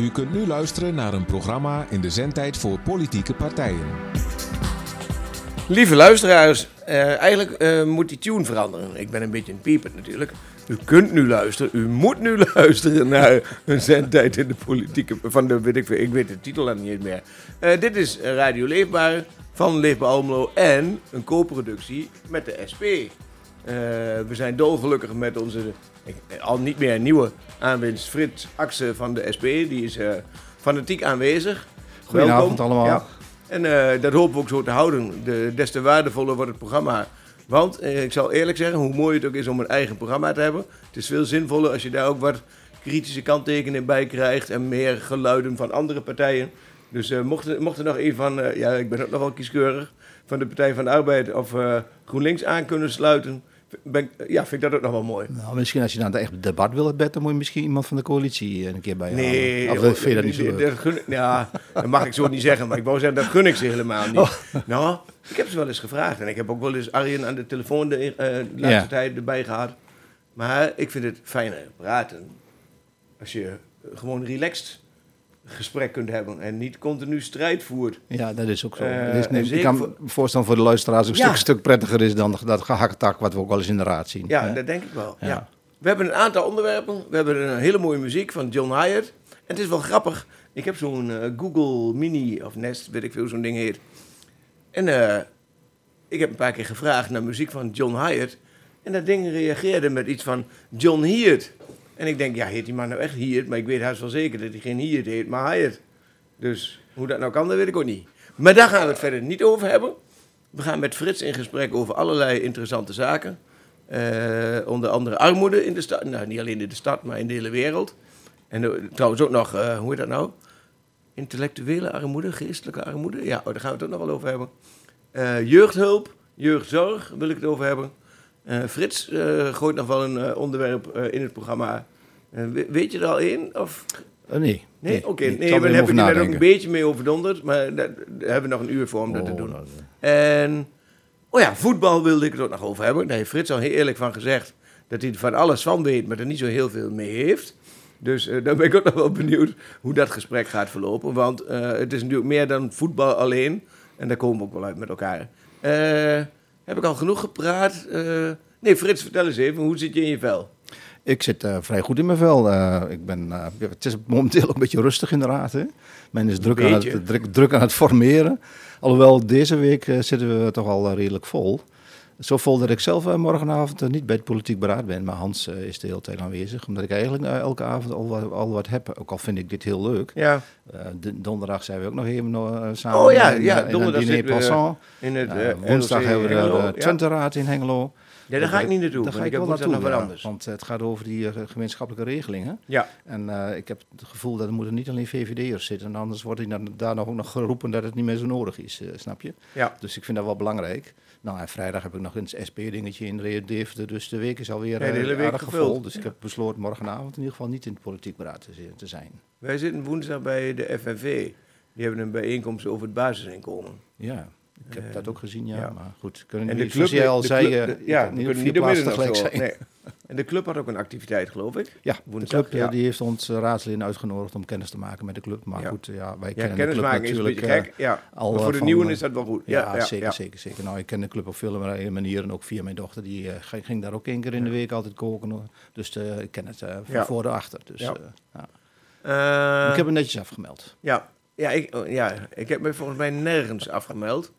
U kunt nu luisteren naar een programma in de zendtijd voor politieke partijen. Lieve luisteraars, eh, eigenlijk eh, moet die tune veranderen. Ik ben een beetje een pieper natuurlijk. U kunt nu luisteren, u moet nu luisteren naar een zendtijd in de politieke... Van de, weet ik, ik weet de titel dan niet meer. Eh, dit is Radio Leefbaar van Leefbaar Almelo en een co-productie met de SP. Eh, we zijn dolgelukkig met onze, al niet meer nieuwe aanwinst Frits Axen van de SP. Die is eh, fanatiek aanwezig. Goedenavond Welkom. allemaal. Ja. En eh, dat hopen we ook zo te houden. De, des te waardevoller wordt het programma. Want ik zal eerlijk zeggen, hoe mooi het ook is om een eigen programma te hebben. Het is veel zinvoller als je daar ook wat kritische kanttekeningen bij krijgt. En meer geluiden van andere partijen. Dus eh, mocht, er, mocht er nog een van, ja, ik ben ook nog wel kieskeurig. Van de Partij van de Arbeid of GroenLinks aan kunnen sluiten. Ben, ja, vind ik dat ook nog wel mooi. Nou, misschien als je het echt debat wil, Bert, dan moet je misschien iemand van de coalitie eh, een keer bij Nee, halen. Of joh, vind je dat niet zo dat- leuk? dat gun- ja, dat mag ik zo niet zeggen, maar ik wou zeggen, dat gun ik ze helemaal niet. Oh. Nou, ik heb ze wel eens gevraagd en ik heb ook wel eens Arjen aan de telefoon de, eh, de laatste Ja. tijd erbij gehad. Maar ik vind het fijner praten als je gewoon relaxed gesprek kunt hebben en niet continu strijd voert. Ja, dat is ook zo. Eh, is, nee, ik kan me voorstellen voor de luisteraars een Ja. stuk, stuk prettiger is dan dat gehakketak wat we ook wel eens in de raad zien. Ja, hè? dat denk ik wel. Ja. Ja. We hebben een aantal onderwerpen. We hebben een hele mooie muziek van John Hyatt. En het is wel grappig. Ik heb zo'n eh, Google Mini of Nest, weet ik veel, zo'n ding heet. En eh, ik heb een paar keer gevraagd naar muziek van John Hyatt. En dat ding reageerde met iets van John Hyatt. En ik denk, ja, heet die man nou echt Hyatt? Maar ik weet haast wel zeker dat hij geen Hyatt heet, maar Hyatt. Dus hoe dat nou kan, dat weet ik ook niet. Maar daar gaan we het verder niet over hebben. We gaan met Frits in gesprek over allerlei interessante zaken. Eh, onder andere armoede in de stad. Nou, niet alleen in de stad, maar in de hele wereld. En eh, trouwens ook nog, eh, hoe heet dat nou? Intellectuele armoede, geestelijke armoede. Ja, oh, daar gaan we het ook nog wel over hebben. Jeugdhulp, jeugdzorg wil ik het over hebben. Eh, Frits eh, gooit nog wel een eh, onderwerp in het programma. We- weet je er al één? Of nee. Nee, oké. Nee, we er hebben net ook een beetje mee overdonderd, maar daar, daar hebben we nog een uur voor om dat te Oh, doen. nou, En, oh ja, voetbal wilde ik het ook nog over hebben. Daar heeft Frits al heel eerlijk van gezegd dat hij er van alles van weet, maar er niet zo heel veel mee heeft. Dus eh daar ben ik ook nog wel benieuwd hoe dat gesprek gaat verlopen. Want het is natuurlijk meer dan voetbal alleen. En daar komen we ook wel uit met elkaar. Eh, heb ik al genoeg gepraat? Eh, nee, Frits, vertel eens even, hoe zit je in je vel? Ik zit eh, vrij goed in mijn vel. Eh, ik ben, het is momenteel een beetje rustig in de raad. Hè? Men is druk aan, het, druk, druk aan het formeren. Alhoewel, deze week zitten we toch al redelijk vol. Zo vol dat ik zelf eh, morgenavond eh, niet bij het politiek beraad ben. Maar Hans eh, is de hele tijd aanwezig. Omdat ik eigenlijk elke avond al, wat- al wat heb. Ook al vind ik dit heel leuk. Ja, de- donderdag zijn we ook nog even eh, samen Oh ja, in, ja, in donderdag zitten we, passant. in het woensdag hebben we de. Twente-raad in Hengelo. Ja, daar ga ik niet naartoe. Daar ga ik wel woensdag naartoe, nog wat ja, anders. want het gaat over die gemeenschappelijke regelingen. Ja, En ik heb het gevoel dat er moeten niet alleen VVD'ers zitten, anders wordt hij daar nog ook nog geroepen dat het niet meer zo nodig is, snap je? ja. Dus ik vind dat wel belangrijk. Nou, en vrijdag heb ik nog een SP-dingetje in de Deventer, dus de week is alweer Ja, de eh, hele week gevuld. Dus ik heb besloten morgenavond in ieder geval niet in het politiek beraad te, zi- te zijn. Wij zitten woensdag bij de FNV. Die hebben een bijeenkomst over het basisinkomen. Ja, ik heb dat ook gezien, ja. ja. Maar goed, kunnen En de club, zoals al de zei, club- eh, de- ja, niet op tegelijk zijn. Nee. En de club had ook een activiteit, geloof ik. Ja, de Woensdag, club eh, ja. die heeft ons raadsleden uitgenodigd om kennis te maken met de club. Maar Ja. goed, ja, wij kennen de club natuurlijk gek. Ja. al, maar voor de van, nieuwen is dat wel goed. Ja, zeker, zeker, zeker. Nou, ik ken de club op vele manieren, ook via mijn dochter. Die ging, daar ook één keer in de week altijd koken. Dus ik ken het van voor en achter. Dus, ik heb het netjes afgemeld. ja. Ja, ik, oh, ja, ik heb me volgens mij nergens afgemeld.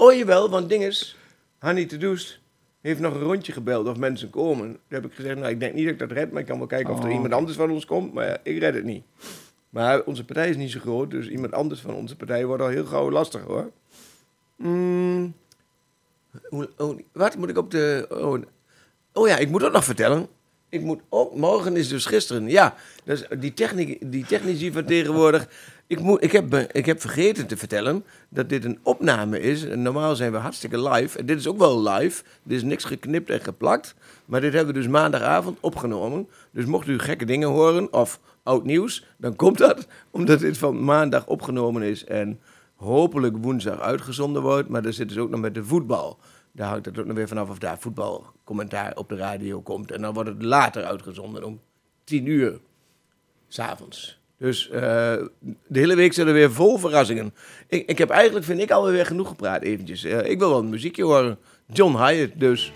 Oh, jawel, want ding is... Hanny de Doest heeft nog een rondje gebeld of mensen komen. Toen heb ik gezegd, nou, ik denk niet dat ik dat red, maar ik kan wel kijken of er Oh, iemand anders van ons komt. Maar ja, ik red het niet. Maar onze partij is niet zo groot, dus iemand anders van onze partij wordt al heel gauw lastig, hoor. Mm, hoe- oh, wat moet ik op de... Oh, oh ja, ik moet ook nog vertellen. Ik moet ook, morgen is dus gisteren. Ja, dus die, techniek, die technici van tegenwoordig. Ik, moet, ik, heb, ik heb vergeten te vertellen dat dit een opname is. Normaal zijn we hartstikke live. En dit is ook wel live. Er is niks geknipt en geplakt. Maar dit hebben we dus maandagavond opgenomen. Dus mocht u gekke dingen horen of oud nieuws, dan komt dat omdat dit van maandag opgenomen is. En hopelijk woensdag uitgezonden wordt. Maar er zit dus ook nog met de voetbal. Daar hangt het ook nog weer vanaf of daar voetbalcommentaar op de radio komt. En dan wordt het later uitgezonden om tien uur s'avonds. Dus eh, de hele week zitten we weer vol verrassingen. Ik, ik heb eigenlijk, vind ik, alweer genoeg gepraat eventjes. Eh, ik wil wel een muziekje horen. John Hyatt dus.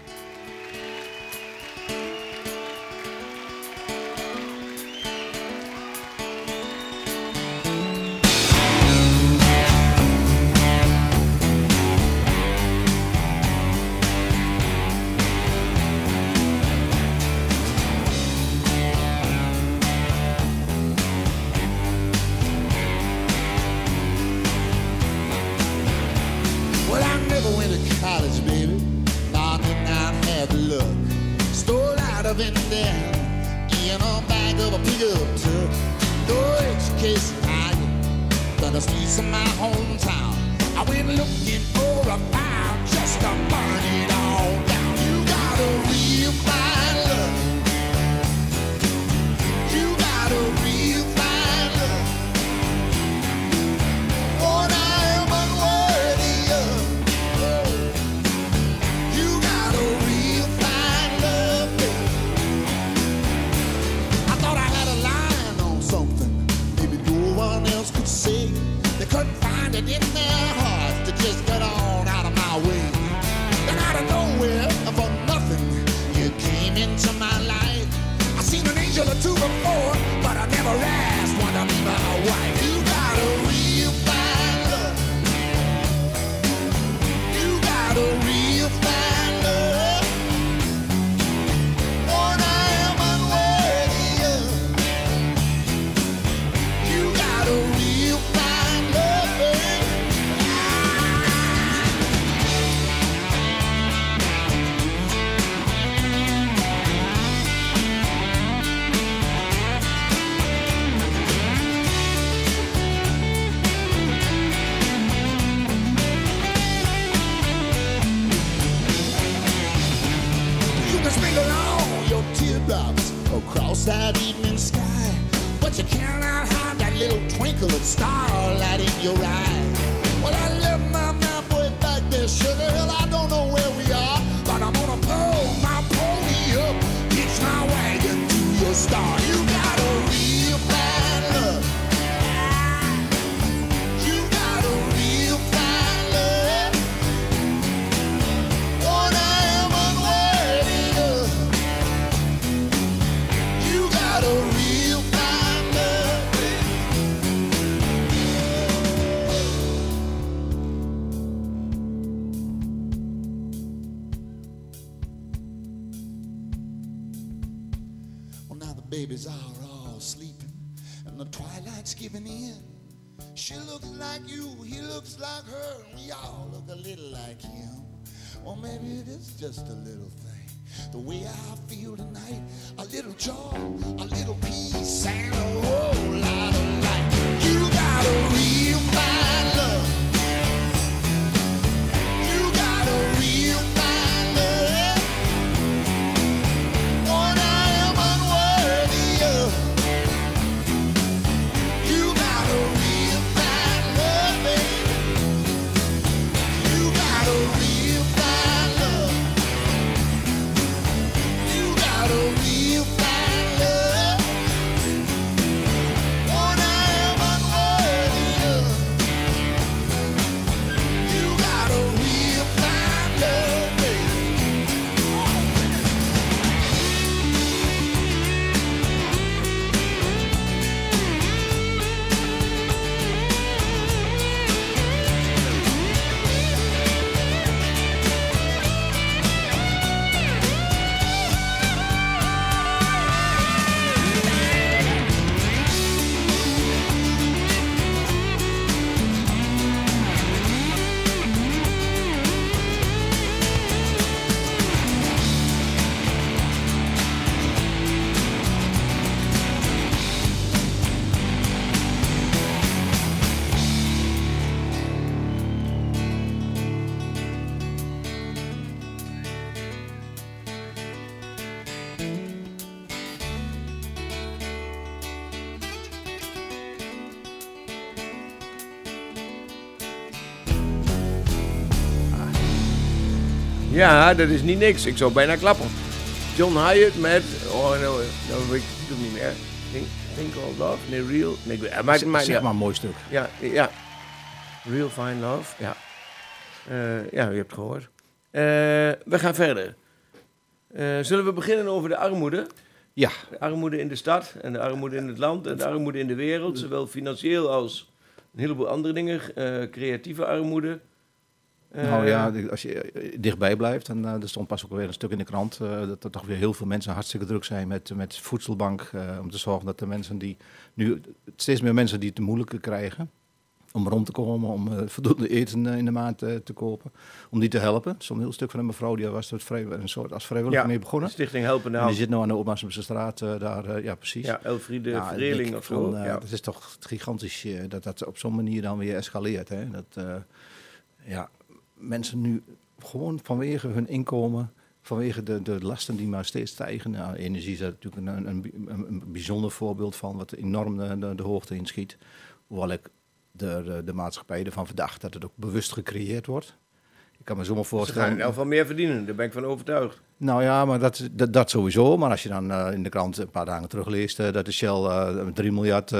Across that evening sky, but you cannot hide that little twinkle of starlight in your eye. Well, I left my map way back there, sugar hill. I don't know where we are, but I'm gonna pull my pony up, hitch my wagon to your star. You got babies are all sleeping, and the twilight's giving in. She looks like you, he looks like her, and we all look a little like him. Or maybe it is just a little thing. The way I feel tonight, a little joy, a little peace, and a whole lot of light. You got a Ja, dat is niet niks. Ik zou bijna klappen. John Hyatt met... Oh, nou, nou weet ik het niet meer. Ding. Think Called Love? Nee, Real. Nee, eh, maakt, Zeg- maar een mooi stuk. Ja, ja. Real Fine Love, ja. Eh, ja, u hebt het gehoord. Eh, we gaan verder. Eh, zullen we beginnen over de armoede? Ja, De armoede in de stad en de armoede in het land en de armoede in de wereld. Zowel financieel als een heleboel andere dingen. creatieve armoede. Eh, nou ja, die- als je eh, dichtbij blijft, en eh, er stond pas ook weer een stuk in de krant eh, dat er toch weer heel veel mensen hartstikke druk zijn met, met voedselbank. eh, om te zorgen dat de mensen die nu, steeds meer mensen die het moeilijker krijgen om rond te komen, om eh, voldoende eten eh, in de maand eh, te kopen, om die te helpen. Zo'n heel stuk van een mevrouw, die was er vrij, een soort als vrijwilliger Ja, mee begonnen. Stichting Helpen En Nou. die zit nu aan de Opmaasumse straat, eh, daar, eh, ja precies. Ja, Elfriede Ja, Vreeling of zo. eh, ja. Het is toch gigantisch eh, dat dat op zo'n manier dan weer escaleert. Hè? Dat eh, ja, mensen nu gewoon vanwege hun inkomen, vanwege de, de lasten die maar steeds stijgen. Nou, energie is daar natuurlijk een, een, een, bijzonder voorbeeld van, wat enorm de, de, de hoogte inschiet. Hoewel ik de, de, maatschappij ervan verdacht dat het ook bewust gecreëerd wordt. Ik kan me zomaar Ze gaan voorstellen. in elk geval meer verdienen, daar ben ik van overtuigd. Nou ja, maar dat, dat, dat sowieso. Maar als je dan eh, in de krant een paar dagen terug leest eh, dat de Shell eh 3 miljard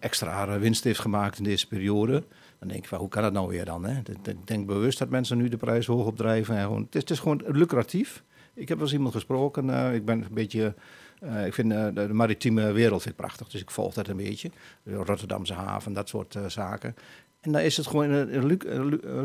extra winst heeft gemaakt in deze periode. Dan denk je van, hoe kan dat nou weer dan? Hè? Ik denk bewust dat mensen nu de prijs hoog opdrijven. En gewoon, het, is, gewoon lucratief. Ik heb wel eens iemand gesproken. eh, ik ben een beetje... eh, ik vind eh, de, maritieme wereld vind ik prachtig, dus ik volg dat een beetje. De Rotterdamse haven, dat soort zaken. En dan is het gewoon een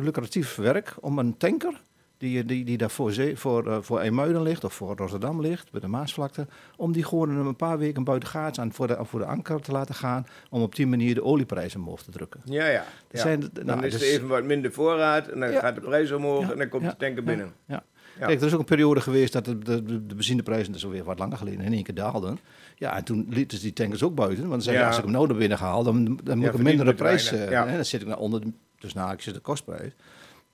lucratief werk om een tanker die, die, die daar voor, zee, voor, eh, voor IJmuiden ligt of voor Rotterdam ligt, bij de Maasvlakte, om die gewoon een paar weken buiten gaats aan voor de, voor de anker te laten gaan, om op die manier de olieprijs omhoog te drukken. Ja, ja. ja. zijn- dan nou, is dus- er even wat minder voorraad en dan Ja. gaat de prijs omhoog Ja, en dan komt de tanker binnen. Ja. Ja. Kijk, er is ook een periode geweest dat de, de, de, benzineprijzen, dat is alweer wat langer geleden, in één keer daalden. Ja, en toen lieten ze die tankers ook buiten. Want dan je, Ja. als ik hem nou naar binnen haal, dan, dan moet ik een mindere prijs. eh, ja. hè, dan zit ik naar onder, de, dus na ik zit de kostprijs.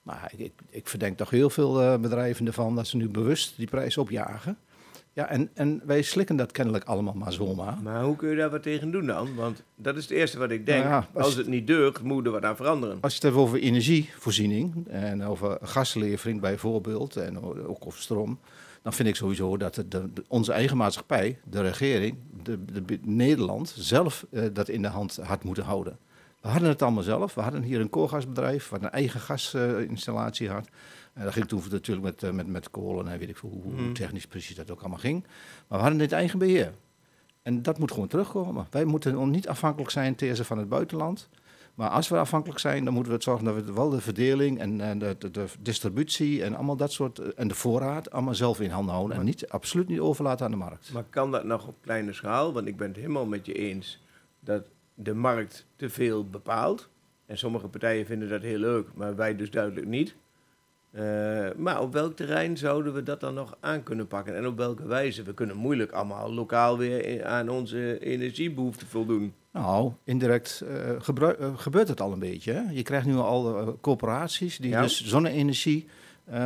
Maar ik, ik, verdenk toch heel veel eh, bedrijven ervan dat ze nu bewust die prijs opjagen. Ja, en, en wij slikken dat kennelijk allemaal maar zomaar. Maar hoe kun je daar wat tegen doen dan? Want dat is het eerste wat ik denk. Nou ja, als- als het niet deugt, moet er wat aan veranderen. Als je het hebt over energievoorziening en over gaslevering bijvoorbeeld, en ook over stroom, dan vind ik sowieso dat de, de- onze eigen maatschappij, de regering, de, de, Nederland zelf eh, dat in de hand had moeten houden. We hadden het allemaal zelf. We hadden hier een koolgasbedrijf wat een eigen gasinstallatie had. En dat ging toen natuurlijk met, eh, met, met kolen en weet ik veel hoe, hoe Mhm. technisch precies dat ook allemaal ging. Maar we hadden dit eigen beheer. En dat moet gewoon terugkomen. Wij moeten niet afhankelijk zijn ten van het buitenland. Maar als we afhankelijk zijn, dan moeten we het zorgen dat we wel de verdeling en, en de, de, de distributie en allemaal dat soort eh, en de voorraad allemaal zelf in handen houden. En niet, absoluut niet overlaten aan de markt. Maar kan dat nog op kleine schaal? Want ik ben het helemaal met je eens dat de markt te veel bepaalt. En sommige partijen vinden dat heel leuk, maar wij dus duidelijk niet. Eh, maar op welk terrein zouden we dat dan nog aan kunnen pakken? En op welke wijze? We kunnen moeilijk allemaal lokaal weer aan onze energiebehoeften voldoen. Nou, indirect eh, eh, gebeurt het al een beetje. Hè? Je krijgt nu al corporaties die Ja. dus zonne-energie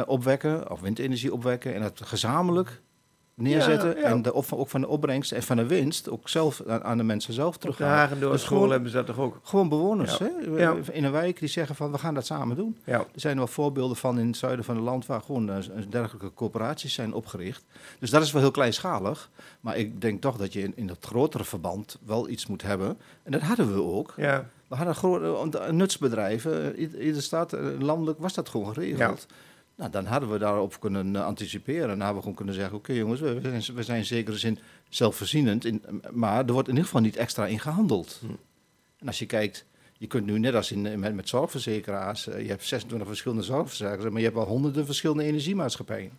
opwekken of windenergie opwekken en dat gezamenlijk neerzetten. Ja, ja. En de, ook van de opbrengst en van de winst ook zelf aan, aan de mensen zelf Op de teruggaan. Hagendoor Dus school gewoon- hebben ze dat toch ook? Gewoon bewoners Ja. hè? In een wijk die zeggen van we gaan dat samen doen. Er zijn wel voorbeelden van in het zuiden van het land waar gewoon eh, dergelijke corporaties zijn opgericht. Dus dat is wel heel kleinschalig. Maar ik denk toch dat je in, in dat grotere verband wel iets moet hebben. En dat hadden we ook. Ja. We hadden grote eh, nutsbedrijven. eh, i- Iedere stad, eh, landelijk was dat gewoon geregeld. Nou, dan hadden we daarop kunnen eh, anticiperen. En dan hadden we gewoon kunnen zeggen: Oké, jongens, we we zijn, we zijn in zekere zin zelfvoorzienend. In, maar er wordt in ieder geval niet extra in gehandeld. Hm. En als je kijkt, je kunt nu net als in, eh, met, met zorgverzekeraars, eh, je hebt 26 verschillende zorgverzekeraars, maar je hebt wel honderden verschillende energiemaatschappijen.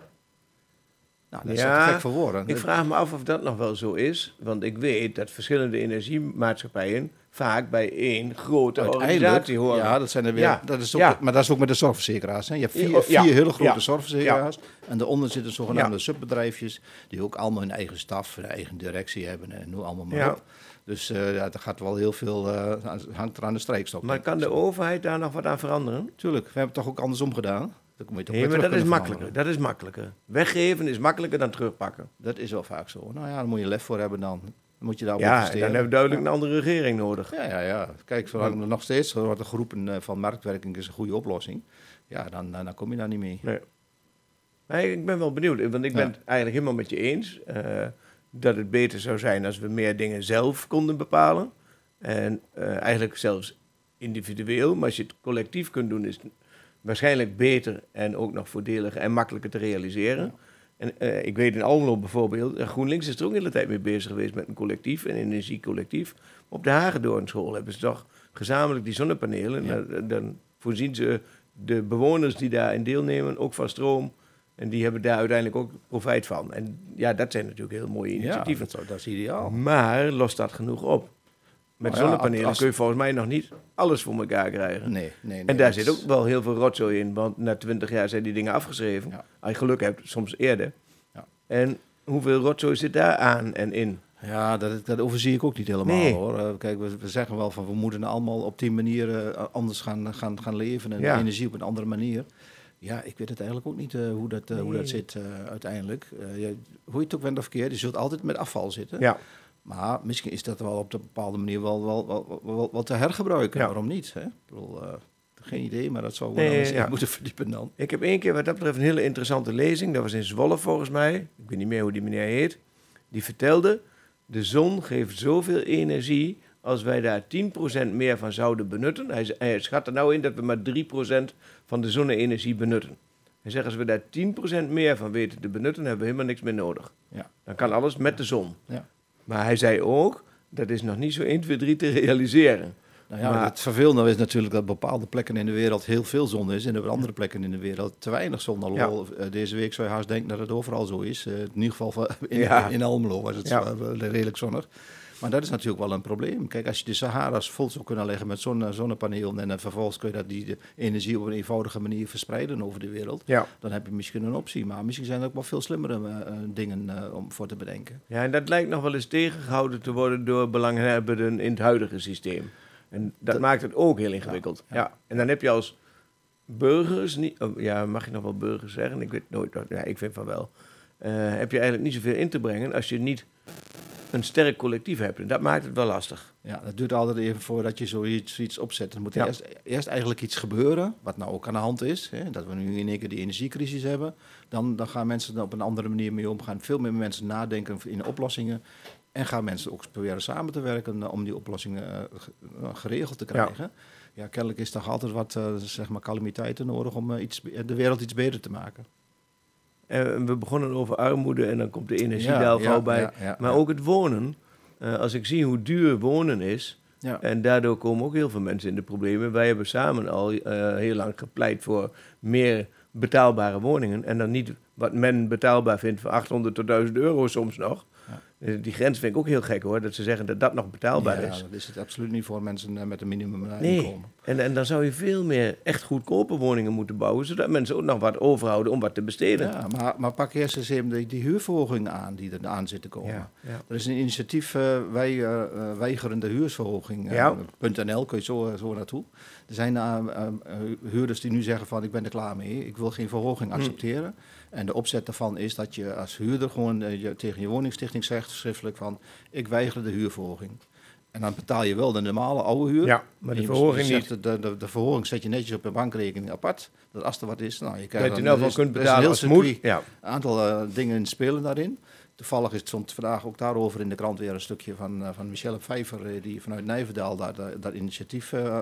Nou, dat is Ja, gek voor woorden. Ik vraag me af of dat nog wel zo is. Want ik weet dat verschillende energiemaatschappijen vaak bij één grote organisatie horen. ja, dat zijn er weer. Ja, Dat is ook, ja. Maar dat is ook met de zorgverzekeraars. Hè. Je hebt vier, Ja, vier hele grote zorgverzekeraars. En daaronder zitten zogenaamde subbedrijfjes. Die ook allemaal hun eigen staf, hun eigen directie hebben. En noem allemaal maar op. Dus eh ja, er gaat wel heel veel. eh, hangt er aan de strijkstok. Maar kan de overheid daar nog wat aan veranderen? Tuurlijk, we hebben het toch ook andersom gedaan. Dat moet je toch Nee, maar dat is makkelijker. veranderen. Dat is makkelijker. Weggeven is makkelijker dan terugpakken. Dat is wel vaak zo. Nou ja, daar moet je lef voor hebben dan. Dan moet je daarop Ja, en investeren. dan hebben we duidelijk een andere regering nodig. Ja, ja, ja. Kijk, zolang er nog steeds wordt er geroepen eh, van marktwerking is een goede oplossing. Ja, dan, dan, dan kom je daar niet mee. Nee. Maar ik ben wel benieuwd, want ik ben Ja. het eigenlijk helemaal met je eens. Eh, dat het beter zou zijn als we meer dingen zelf konden bepalen. En eh, eigenlijk zelfs individueel, maar als je het collectief kunt doen, is het waarschijnlijk beter en ook nog voordeliger en makkelijker te realiseren. En eh, ik weet in Almelo bijvoorbeeld, eh, GroenLinks is er ook de hele tijd mee bezig geweest met een collectief, een energiecollectief. Op de Hagedoornschool hebben ze toch gezamenlijk die zonnepanelen. Ja. Dan, dan voorzien ze de bewoners die daarin deelnemen ook van stroom. En die hebben daar uiteindelijk ook profijt van. En ja, dat zijn natuurlijk heel mooie Ja, initiatieven. dat, dat is ideaal. Maar lost dat genoeg op? Met Nou ja, zonnepanelen als- kun je volgens mij nog niet alles voor elkaar krijgen. Nee, nee, nee. en daar zit ook wel heel veel rotzooi in, want na twintig jaar zijn die dingen afgeschreven. Ja. Als je geluk hebt, soms eerder. Ja. En hoeveel rotzooi zit daar aan en in? Ja, dat, dat overzie ik ook niet helemaal Nee. hoor. Eh, kijk, we, we zeggen wel van we moeten allemaal op die manier eh, anders gaan, gaan, gaan leven en Ja. energie op een andere manier. Ja, ik weet het eigenlijk ook niet eh, hoe, dat, hoe dat zit uiteindelijk. Je, hoe je het ook bent of verkeerd, je zult altijd met afval zitten. Ja, Maar misschien is dat wel op een bepaalde manier wel, wel, wel, wel, wel te hergebruiken. Ja. Waarom niet? Hè? Ik bedoel, eh, geen idee, maar dat zou Nee, wel eens ja. moeten verdiepen dan. ik heb één keer wat dat betreft een hele interessante lezing. Dat was in Zwolle volgens mij. Ik weet niet meer hoe die meneer heet. Die vertelde, de zon geeft zoveel energie als wij daar 10% meer van zouden benutten. Hij, hij schat er nou in dat we maar 3% van de zonne-energie benutten. Hij zegt, als we daar 10% meer van weten te benutten, hebben we helemaal niks meer nodig. Ja. Dan kan alles met de zon. Ja. Maar hij zei ook, dat is nog niet zo 1, 2, 3 te realiseren. Nou ja, Maar- het vervelende is natuurlijk dat op bepaalde plekken in de wereld heel veel zon is en op andere plekken in de wereld te weinig zon. Alhoewel, eh, deze week zou je haast denken dat het overal zo is. Eh, in ieder geval in, Ja. in Almelo was het redelijk zonnig. Maar dat is natuurlijk wel een probleem. Kijk, als je de Sahara's vol zou kunnen leggen met zonne, zonnepanelen en dan vervolgens kun je dat die energie op een eenvoudige manier verspreiden over de wereld, Ja. dan heb je misschien een optie. Maar misschien zijn er ook wel veel slimmere eh, eh, dingen eh, om voor te bedenken. Ja, en dat lijkt nog wel eens tegengehouden te worden door belanghebbenden in het huidige systeem. En dat, Dat- maakt het ook heel ingewikkeld. Ja, ja. En dan heb je als burgers, niet, oh, ja, mag je nog wel burgers zeggen? Ik weet nooit, ja, ik vind van wel. Heb je eigenlijk niet zoveel in te brengen als je niet een sterk collectief hebt. En dat maakt het wel lastig. Ja, dat duurt altijd even voordat je zoiets, zoiets opzet. Er moet Ja. eerst, eerst eigenlijk iets gebeuren, wat nou ook aan de hand is. Hè, dat we nu in één keer die energiecrisis hebben. Dan, dan gaan mensen er op een andere manier mee om. Gaan veel meer mensen nadenken in oplossingen. En gaan mensen ook proberen samen te werken eh, om die oplossingen eh, eh, geregeld te krijgen. Ja. kennelijk is toch altijd wat zeg maar calamiteiten nodig om iets, de wereld iets beter te maken. En we begonnen over armoede en dan komt de energie Ja, daar ja, bij. ja, maar ook het wonen. Eh, als ik zie hoe duur wonen is, Ja. En daardoor komen ook heel veel mensen in de problemen. Wij hebben samen al eh, heel lang gepleit voor meer betaalbare woningen. En dan niet wat men betaalbaar vindt van 800 tot 1000 euro soms nog. Eh, Die grens vind ik ook heel gek hoor, dat ze zeggen dat dat nog betaalbaar Ja, is. dat is het absoluut niet voor mensen eh, met een minimum eh, Nee. En, en dan zou je veel meer echt goedkope woningen moeten bouwen, zodat mensen ook nog wat overhouden om wat te besteden. Ja, maar, maar pak eerst eens even die, die huurverhoging aan die er aan zit te komen. Ja, ja. Er is een initiatief, wij weigeren de huursverhoging. eh, Ja. .nl, kun je zo, zo naartoe. Er zijn huurders die nu zeggen van ik ben er klaar mee, ik wil geen verhoging Hm. En de opzet daarvan is dat je als huurder gewoon eh, je, tegen je woningstichting zegt schriftelijk van ik weiger de huurverhoging. En dan betaal je wel de normale oude huur. Ja, maar de Je verhoging niet. De, de, de verhoging zet je netjes op een bankrekening apart. Dat als er wat is, nou, je krijgt Dat je dan- is- kunt betalen als moet. Ja. een aantal eh, dingen spelen daarin. Toevallig is het stond vandaag ook daarover in de krant weer een stukje van, eh, van Michelle Pfeiffer, eh, die vanuit Nijverdal daar, daar, dat initiatief eh,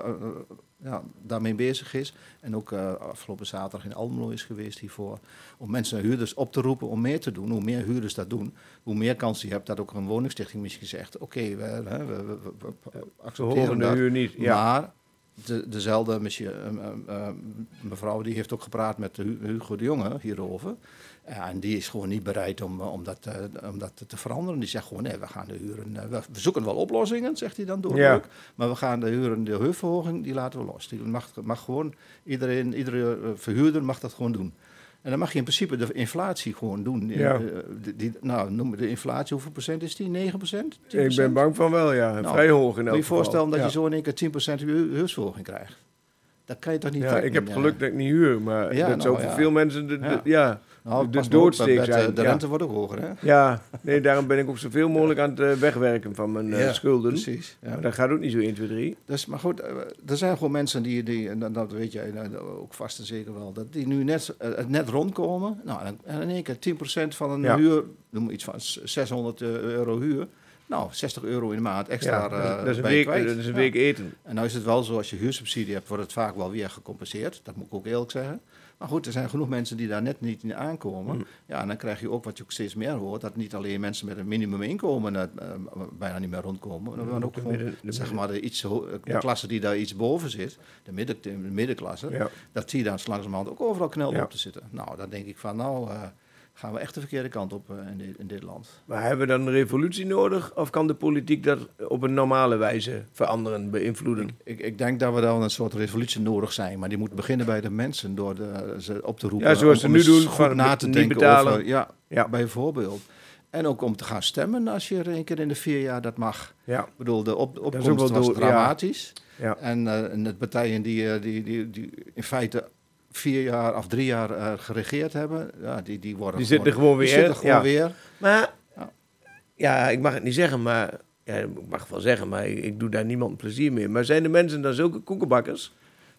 ja, daarmee bezig is. En ook eh, afgelopen zaterdag in Almelo is geweest hiervoor. Om mensen, huurders op te roepen om meer te doen. Hoe meer huurders dat doen, hoe meer kans je hebt dat ook een woningstichting misschien zegt: Oké, we, we, we, we- we accepteren de huur niet. Ja. Maar de, dezelfde monsieur, mevrouw die heeft ook gepraat met Hu- Hugo de Jonge hierover. Ja, en die is gewoon niet bereid om, eh, om, dat, eh, om dat te veranderen. Die zegt gewoon, nee, we gaan de huren... eh, we, zoeken wel oplossingen, zegt hij dan door Ja. Maar we gaan de huren, de huurverhoging, die laten we los. Die mag, mag gewoon, iedereen, iedere verhuurder mag dat gewoon doen. En dan mag je in principe de inflatie gewoon doen. Ja. Die, die- nou, noem de inflatie, hoeveel procent is die? 9 procent? Ik ben bang van wel, ja. Nou, Vrij hoog in elk Moet je voorstellen dat Ja. je zo in één keer 10% huur- huursverhoging krijgt. Dat kan je toch niet Ja, trekken, ik heb geluk dat ik niet huur, maar Ja, dat nou, veel mensen de, de- Ja. Nou, de doodsteek zijn, eh, De rente wordt ook hoger, hè? Ja, nee, daarom ben ik ook zoveel mogelijk aan het eh, wegwerken van mijn eh, Ja, schulden. Precies. Ja. Maar dat gaat ook niet zo 1, 2, 3. Dus, maar goed, er zijn gewoon mensen die, die en dat- weet jij ook vast en zeker wel, dat die nu net, net rondkomen. Nou, en in één keer 10% van een Ja. huur, noem maar iets van s- 600 euro huur. Nou, 60 euro in de maand extra. Ja, dat is een week, dat is een week eten. En nou is het wel zo, als je huursubsidie hebt, wordt het vaak wel weer gecompenseerd. Dat moet ik ook eerlijk zeggen. Maar goed, er zijn genoeg mensen die daar net niet in aankomen. Mm. Ja, en dan krijg je ook wat je ook steeds meer hoort, dat niet alleen mensen met een minimuminkomen eh, eh, bijna niet meer rondkomen, maar ook de gewoon, midden- de zeg maar, de, iets, de Ja. klasse die daar iets boven zit, de, midden, de middenklasse, Ja. dat zie je dan langzamerhand ook overal knel op te zitten. Nou, dan denk ik van, nou, eh, gaan we echt de verkeerde kant op eh, in, dit, in dit land. Maar hebben we dan een revolutie nodig? Of kan de politiek dat op een normale wijze veranderen, beïnvloeden? Ik, ik denk dat we dan een soort revolutie nodig zijn, maar die moet beginnen bij de mensen door de, ze op te roepen. Ja, zoals ze om nu eens doen, goed na te denken betalen. over, ja, Ja. bijvoorbeeld. En ook om te gaan stemmen als je er een keer in de vier jaar dat mag. Ja, Ik bedoel, de op, opkomst was ja. dramatisch. ja. En, en de partijen die, eh, die, die, die in feite vier jaar of drie jaar eh, geregeerd hebben, ja, die, die worden Die zitten gewoon die weer, zitten gewoon ja. weer. Maar, Ja. ja, ik mag het niet zeggen, maar... Ja, ik mag wel zeggen, maar ik, ik doe daar niemand plezier mee. Maar zijn de mensen dan zulke koekenbakkers?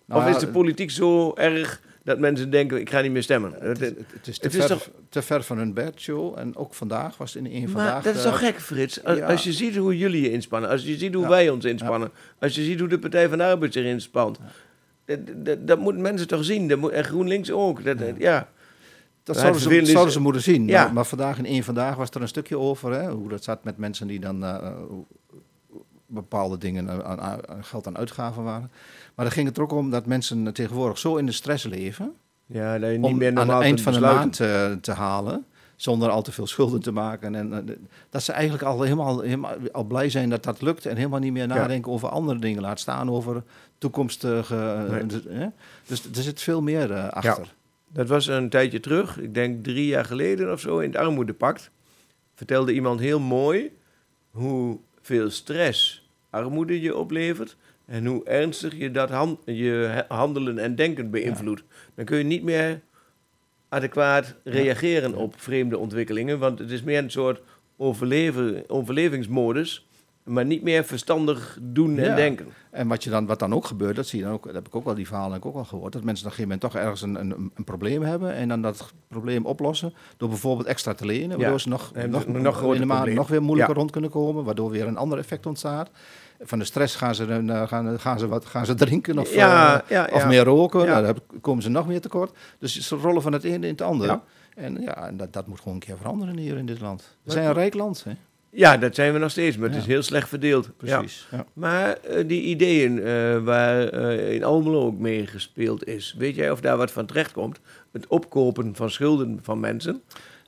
Nou of ja, is de politiek zo erg dat mensen denken, ik ga niet meer stemmen? Het, is- het is, te, het is ver, toch- te ver van hun bedshow. En ook vandaag was het in één vandaag. Maar dat is eh, toch gek, Frits? Als, ja. als je ziet hoe jullie je inspannen, als je ziet hoe Ja. wij ons inspannen, als je ziet hoe de Partij van de Arbeid zich inspant, dat, dat, dat moeten mensen toch zien. Dat moet, en GroenLinks ook. Dat, ja. Dat zouden, ze, zouden ze moeten zien. Ja. Maar, maar vandaag in één vandaag was er een stukje over. Hè, hoe dat zat met mensen die dan eh, hoe- bepaalde dingen aan, aan- aan geld aan uitgaven waren. Maar dan ging het er ook om dat mensen tegenwoordig zo in de stress leven. ja, dat je niet om meer aan het eind van de maand eh, te halen. Zonder al te veel schulden te maken. En, eh, dat ze eigenlijk al helemaal, helemaal al blij zijn dat dat lukt. En helemaal niet meer nadenken over andere dingen. Laat staan over toekomstige... eh, Nee. dus, dus er zit veel meer eh, achter. Dat was een tijdje terug, ik denk drie jaar geleden of zo, in het Armoedepact. Vertelde iemand heel mooi hoeveel stress armoede je oplevert. En hoe ernstig je dat je handelen en denken beïnvloedt. Dan kun je niet meer adequaat reageren op vreemde ontwikkelingen. Want het is meer een soort overleven, overlevingsmodus. Maar niet meer verstandig doen en Ja. denken. En wat, je dan, wat dan ook gebeurt, dat zie je dan ook, dat heb ik ook wel die verhalen heb ik ook al gehoord, dat mensen op een gegeven moment toch ergens een, een, een probleem hebben en dan dat probleem oplossen door bijvoorbeeld extra te lenen, waardoor Ja. ze nog, En nog, nog groter in de maand nog weer moeilijker Ja. rond kunnen komen, waardoor weer een ander effect ontstaat. Van de stress gaan ze, dan, eh, gaan, gaan ze, wat, gaan ze drinken of, Ja, eh, ja, of meer roken, Ja. nou, dan komen ze nog meer tekort. Dus ze rollen van het ene in het andere. En ja, en dat, dat moet gewoon een keer veranderen hier in dit land. We zijn een rijk land, hè? Ja, dat zijn we nog steeds, maar het Ja. is heel slecht verdeeld. Precies. Ja. Maar eh, die ideeën waar in Almelo ook mee gespeeld is, weet jij of daar wat van terechtkomt? Het opkopen van schulden van mensen.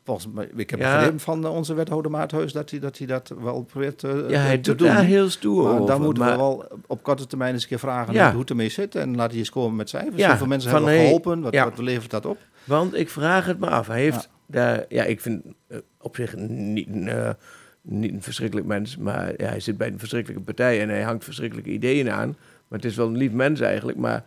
Volgens mij, ik heb Ja. begrepen van eh, onze wethouder Maathuis dat hij dat, hij dat wel probeert eh, ja, hij te doet doen. daar heel stoer maar over. dan moeten maar, we wel op korte termijn eens een keer vragen Ja. hoe het ermee zit. En laat hij eens komen met cijfers. Ja, Hoeveel mensen hebben we hey, geholpen? Wat, ja. wat levert dat op? Want ik vraag het me af. Hij heeft daar, ja, ik vind eh, op zich niet, een, eh, niet een verschrikkelijk mens, maar ja, hij zit bij een verschrikkelijke partij en hij hangt verschrikkelijke ideeën aan. Maar het is wel een lief mens eigenlijk, maar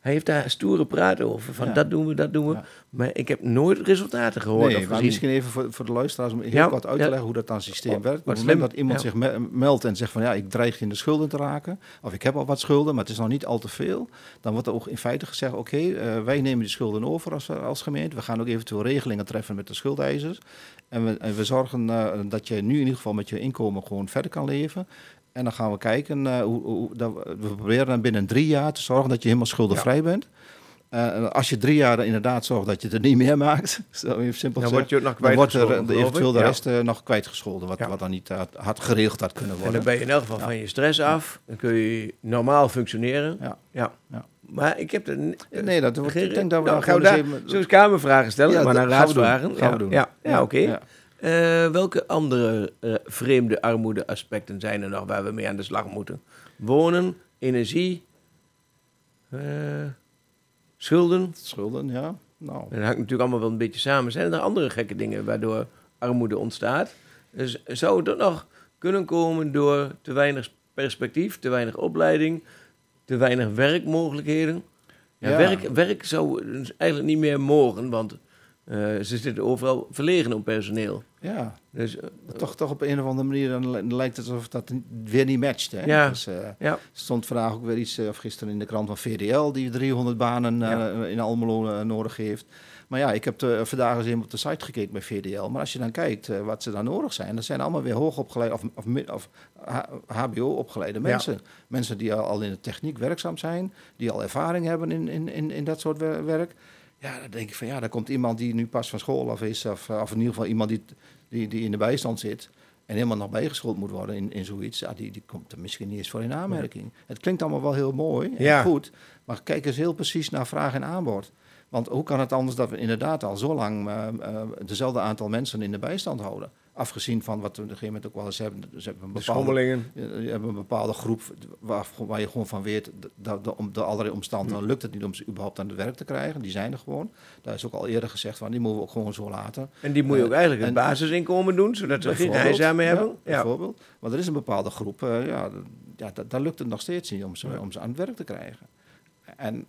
hij heeft daar stoere praat over. Van Ja. dat doen we, dat doen we. Ja. Maar ik heb nooit resultaten gehoord nee, maar misschien even voor, voor de luisteraars om heel Ja, kort uit te leggen hoe dat dan systeem Oh, werkt. Op het moment dat iemand zich me- meldt en zegt van ja, ik dreig in de schulden te raken. Of ik heb al wat schulden, maar het is nog niet al te veel. Dan wordt er ook in feite gezegd, oké, eh, wij nemen die schulden over als, als gemeente. We gaan ook eventueel regelingen treffen met de schuldeisers. En we, en we zorgen eh, dat je nu in ieder geval met je inkomen gewoon verder kan leven. En dan gaan we kijken, eh, hoe, hoe, dat we, proberen dan binnen drie jaar te zorgen dat je helemaal schuldenvrij bent. Eh, als je drie jaar inderdaad zorgt dat je het er niet meer maakt, zo even simpel Dan gezegd, word je nog dan wordt er eh, de, eventueel de Ja. rest nog kwijtgescholden, wat, Ja. wat dan niet had, had geregeld had kunnen En worden. dan ben je in elk geval van je stress af. Dan kun je normaal functioneren. Ja. ja. Maar ik heb er... Nee, dat wordt, ik denk dat we nou, dan gaan we daar, even- zullen we kamervragen stellen, Ja, maar naar gaan we doen. raadsvragen. Gaan ja. we doen. Ja, ja, oké. Eh, welke andere eh, vreemde armoedeaspecten zijn er nog waar we mee aan de slag moeten? Wonen, energie, eh, schulden. Schulden, ja. Nou, Dat hangt natuurlijk allemaal wel een beetje samen. Zijn er andere gekke dingen waardoor armoede ontstaat? Dus zou het ook nog kunnen komen door te weinig perspectief, te weinig opleiding, te weinig werkmogelijkheden? Ja, Ja. Werk, werk zou dus eigenlijk niet meer mogen, want eh, ze zitten overal verlegen op personeel. Ja, Dus eh, toch, toch op een of andere manier dan li- lijkt het alsof dat weer niet matcht. Hè? Ja. Dus, eh, ja, Er stond vandaag ook weer iets, of gisteren in de krant van VDL, die 300 banen Ja. in Almelo nodig heeft. Maar ja, ik heb de, vandaag eens even op de site gekeken bij VDL. Maar als je dan kijkt wat ze dan nodig zijn, dat zijn allemaal weer hoogopgeleide of, of, of HBO-opgeleide mensen. Mensen die al, in de techniek werkzaam zijn, die al ervaring hebben in, in, in, in dat soort wer- werk. Ja, dan denk ik van ja, daar komt iemand die nu pas van school af is, of, of in ieder geval iemand die, die, die in de bijstand zit. En helemaal nog bijgeschoold moet worden in, in zoiets, ja, die, die komt er misschien niet eens voor in aanmerking. Het klinkt allemaal wel heel mooi en Ja. goed, maar kijk eens heel precies naar vraag en aanbod. Want hoe kan het anders dat we inderdaad al zo lang eh, eh, dezelfde aantal mensen in de bijstand houden? Afgezien van wat we op een gegeven moment ook wel eens hebben. Ze hebben een de bepaalde, hebt een bepaalde groep waar, waar je gewoon van weet dat de, de allerlei omstandigheden lukt het niet om ze überhaupt aan het werk te krijgen. Die zijn er gewoon. Daar is ook al eerder gezegd van die moeten we ook gewoon zo laten. En die moet je ook Eh, eigenlijk het en- basisinkomen doen, zodat ze geen eisen meer hebben. Ja, Ja, bijvoorbeeld. Maar er is een bepaalde groep, eh, ja, ja da- daar lukt het nog steeds niet om ze, om ze aan het werk te krijgen. En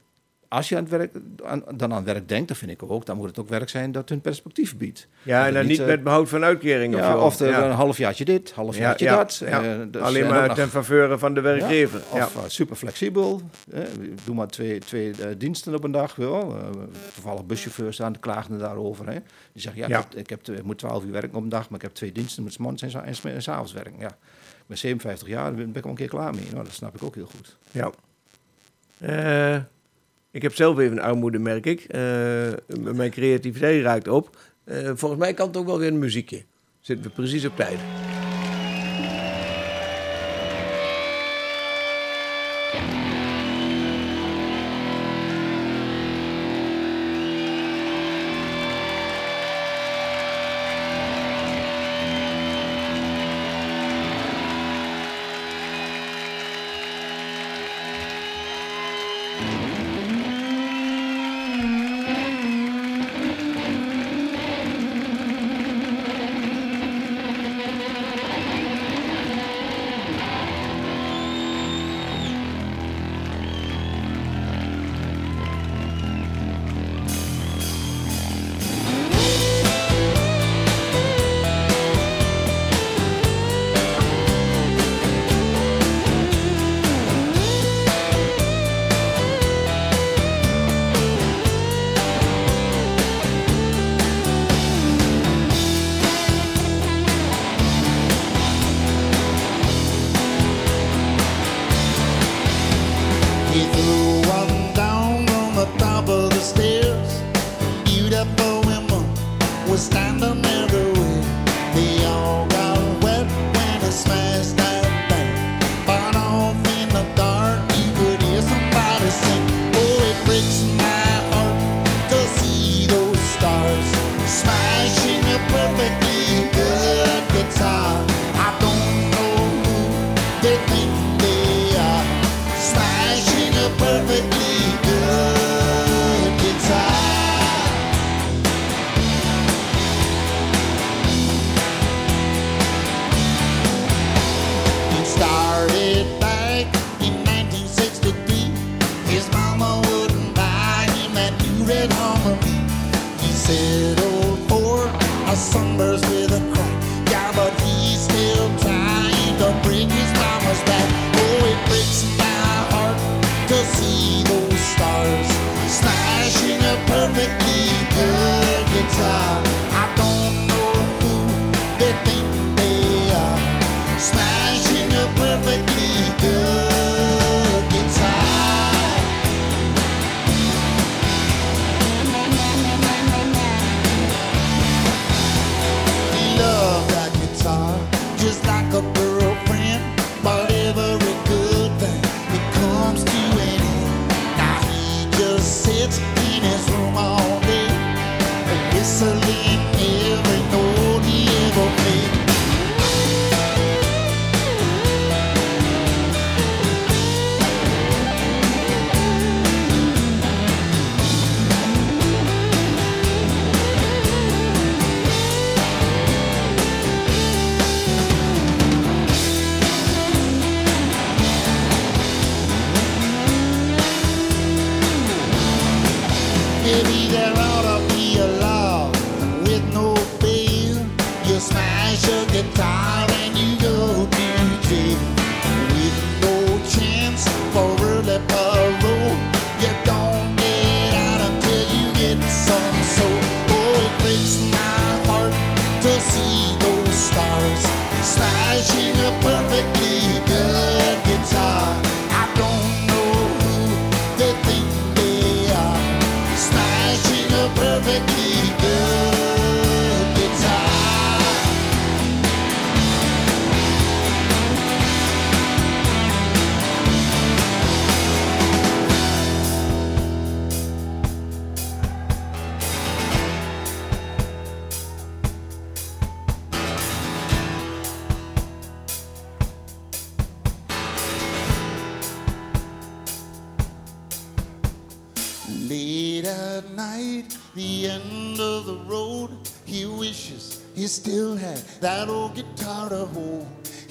als je aan het werk, aan, dan aan werk denkt, dan vind ik ook, dan moet het ook werk zijn dat hun perspectief biedt. Ja, Dat en dan niet eh, met behoud van uitkering ja, of of Ja. een halfjaartje dit, halfjaartje Ja, dat. ja. dus- Alleen maar ten faveur van de werkgever. ja, of super flexibel. eh, doe maar twee, twee eh, diensten op een dag. Wel. Eh, toevallig buschauffeurs aan de klaagden daarover. Hè. Die zeggen, ja. Ik, heb, ik, moet 12 uur werken op een dag, maar ik heb twee diensten met 's morgens en, s- en, en 's avonds werken. Ja. Ik ben 57 jaar, daar ben ik al een keer klaar mee. Nou, dat snap ik ook heel goed. ja. Ik heb zelf even armoede, merk ik. Eh, mijn creativiteit raakt op. Eh, volgens mij kan het ook wel weer een muziekje. Zitten we precies op tijd.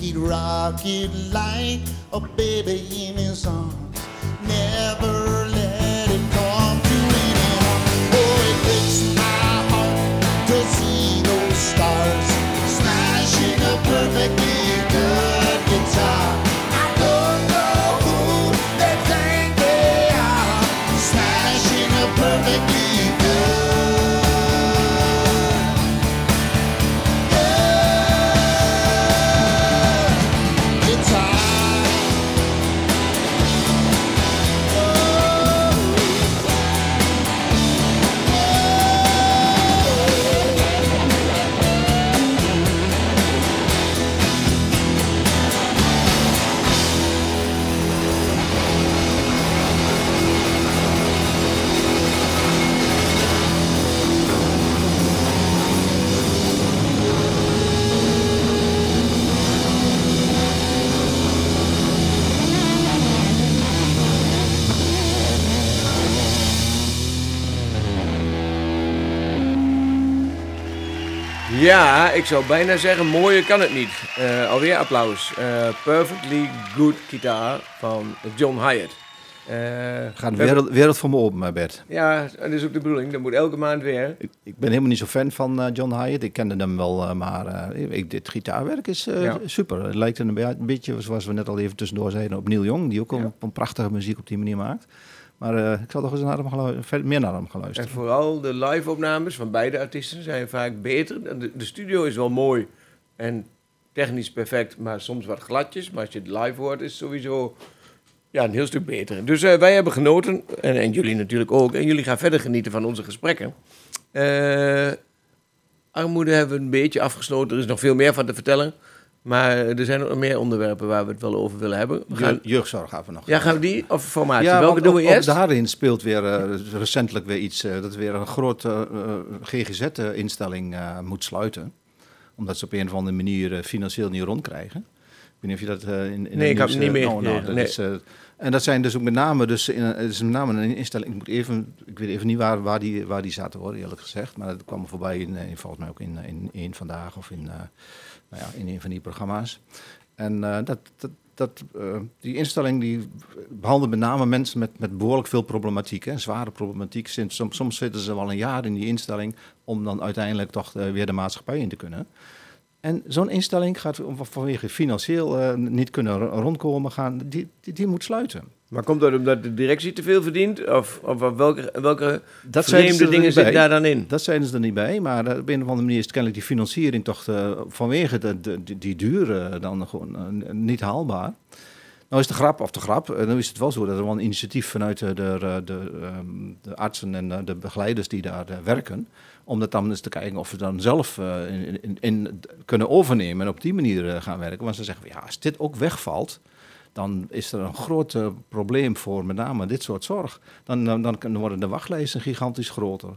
He'd rock it like a oh, baby in his arms, never Ja, ik zou bijna zeggen, mooier kan het niet. Eh, alweer applaus. Eh, Perfectly Good Guitar van John Hyatt. Eh, Gaat de we wereld, wereld voor me open, Bert. Ja, dat is ook de bedoeling. Dat moet elke maand weer. Ik, ik ben helemaal niet zo fan van John Hyatt. Ik kende hem wel, maar ik, dit gitaarwerk is Ja. super. Het lijkt een beetje, zoals we net al even tussendoor zeiden, op Neil Young. Die ook Ja. een, een prachtige muziek op die manier maakt. Maar eh, ik zal toch eens naar hem meer naar hem gaan En luisteren. vooral de live-opnames van beide artiesten zijn vaak beter. De, de studio is wel mooi en technisch perfect, maar soms wat gladjes. Maar als je het live hoort, is het sowieso ja, een heel stuk beter. Dus eh, wij hebben genoten, en, en jullie natuurlijk ook. En jullie gaan verder genieten van onze gesprekken. Eh, armoede hebben we een beetje afgesloten. Er is nog veel meer van te vertellen. Maar er zijn ook nog meer onderwerpen waar we het wel over willen hebben. We gaan, Je- Jeugdzorg gaan we nog. ja, gaan we die? Of formatie? Ja, Welke doen we eerst? daarin speelt weer eh, recentelijk weer iets. eh, dat weer een grote GGZ-instelling eh, moet sluiten. Omdat ze op een of andere manier financieel niet rondkrijgen. Ik weet niet of je dat in, in Nee, ik heb het niet meer nou, nee. is, En dat zijn dus ook met name, dus in, het is met name een instelling. Ik, moet even, ik weet even niet waar, waar, die, waar die zaten hoor, eerlijk gezegd. Maar dat kwam voorbij in, volgens mij ook in, in één vandaag of in, nou ja, in een van die programma's. En eh, dat, dat, dat, eh, die instelling die behandelt met name mensen met, met behoorlijk veel problematiek, hè, zware problematiek. Sinds, soms, soms zitten ze wel een jaar in die instelling om dan uiteindelijk toch eh, weer de maatschappij in te kunnen. En zo'n instelling gaat vanwege financieel niet kunnen ro- rondkomen, gaan, die, die moet sluiten. Maar komt dat omdat de directie te veel verdient? Of, of welke, welke Dat ze vreemde dingen zitten daar dan in? Dat zijn ze er niet bij, maar eh, op een of andere manier is kennelijk die financiering toch eh, vanwege de, de, die, duur eh, dan gewoon niet haalbaar. Nou is de grap, of de grap, dan is het wel zo dat er wel een initiatief vanuit de, de, de, de, ehm, de artsen en de begeleiders die daar werken, om dat dan eens te kijken of ze dan zelf in, in, in kunnen overnemen en op die manier gaan werken. Want ze zeggen, ja, als dit ook wegvalt, dan is er een groot eh, probleem voor met name dit soort zorg. Dan, dan, worden de wachtlijsten gigantisch groter.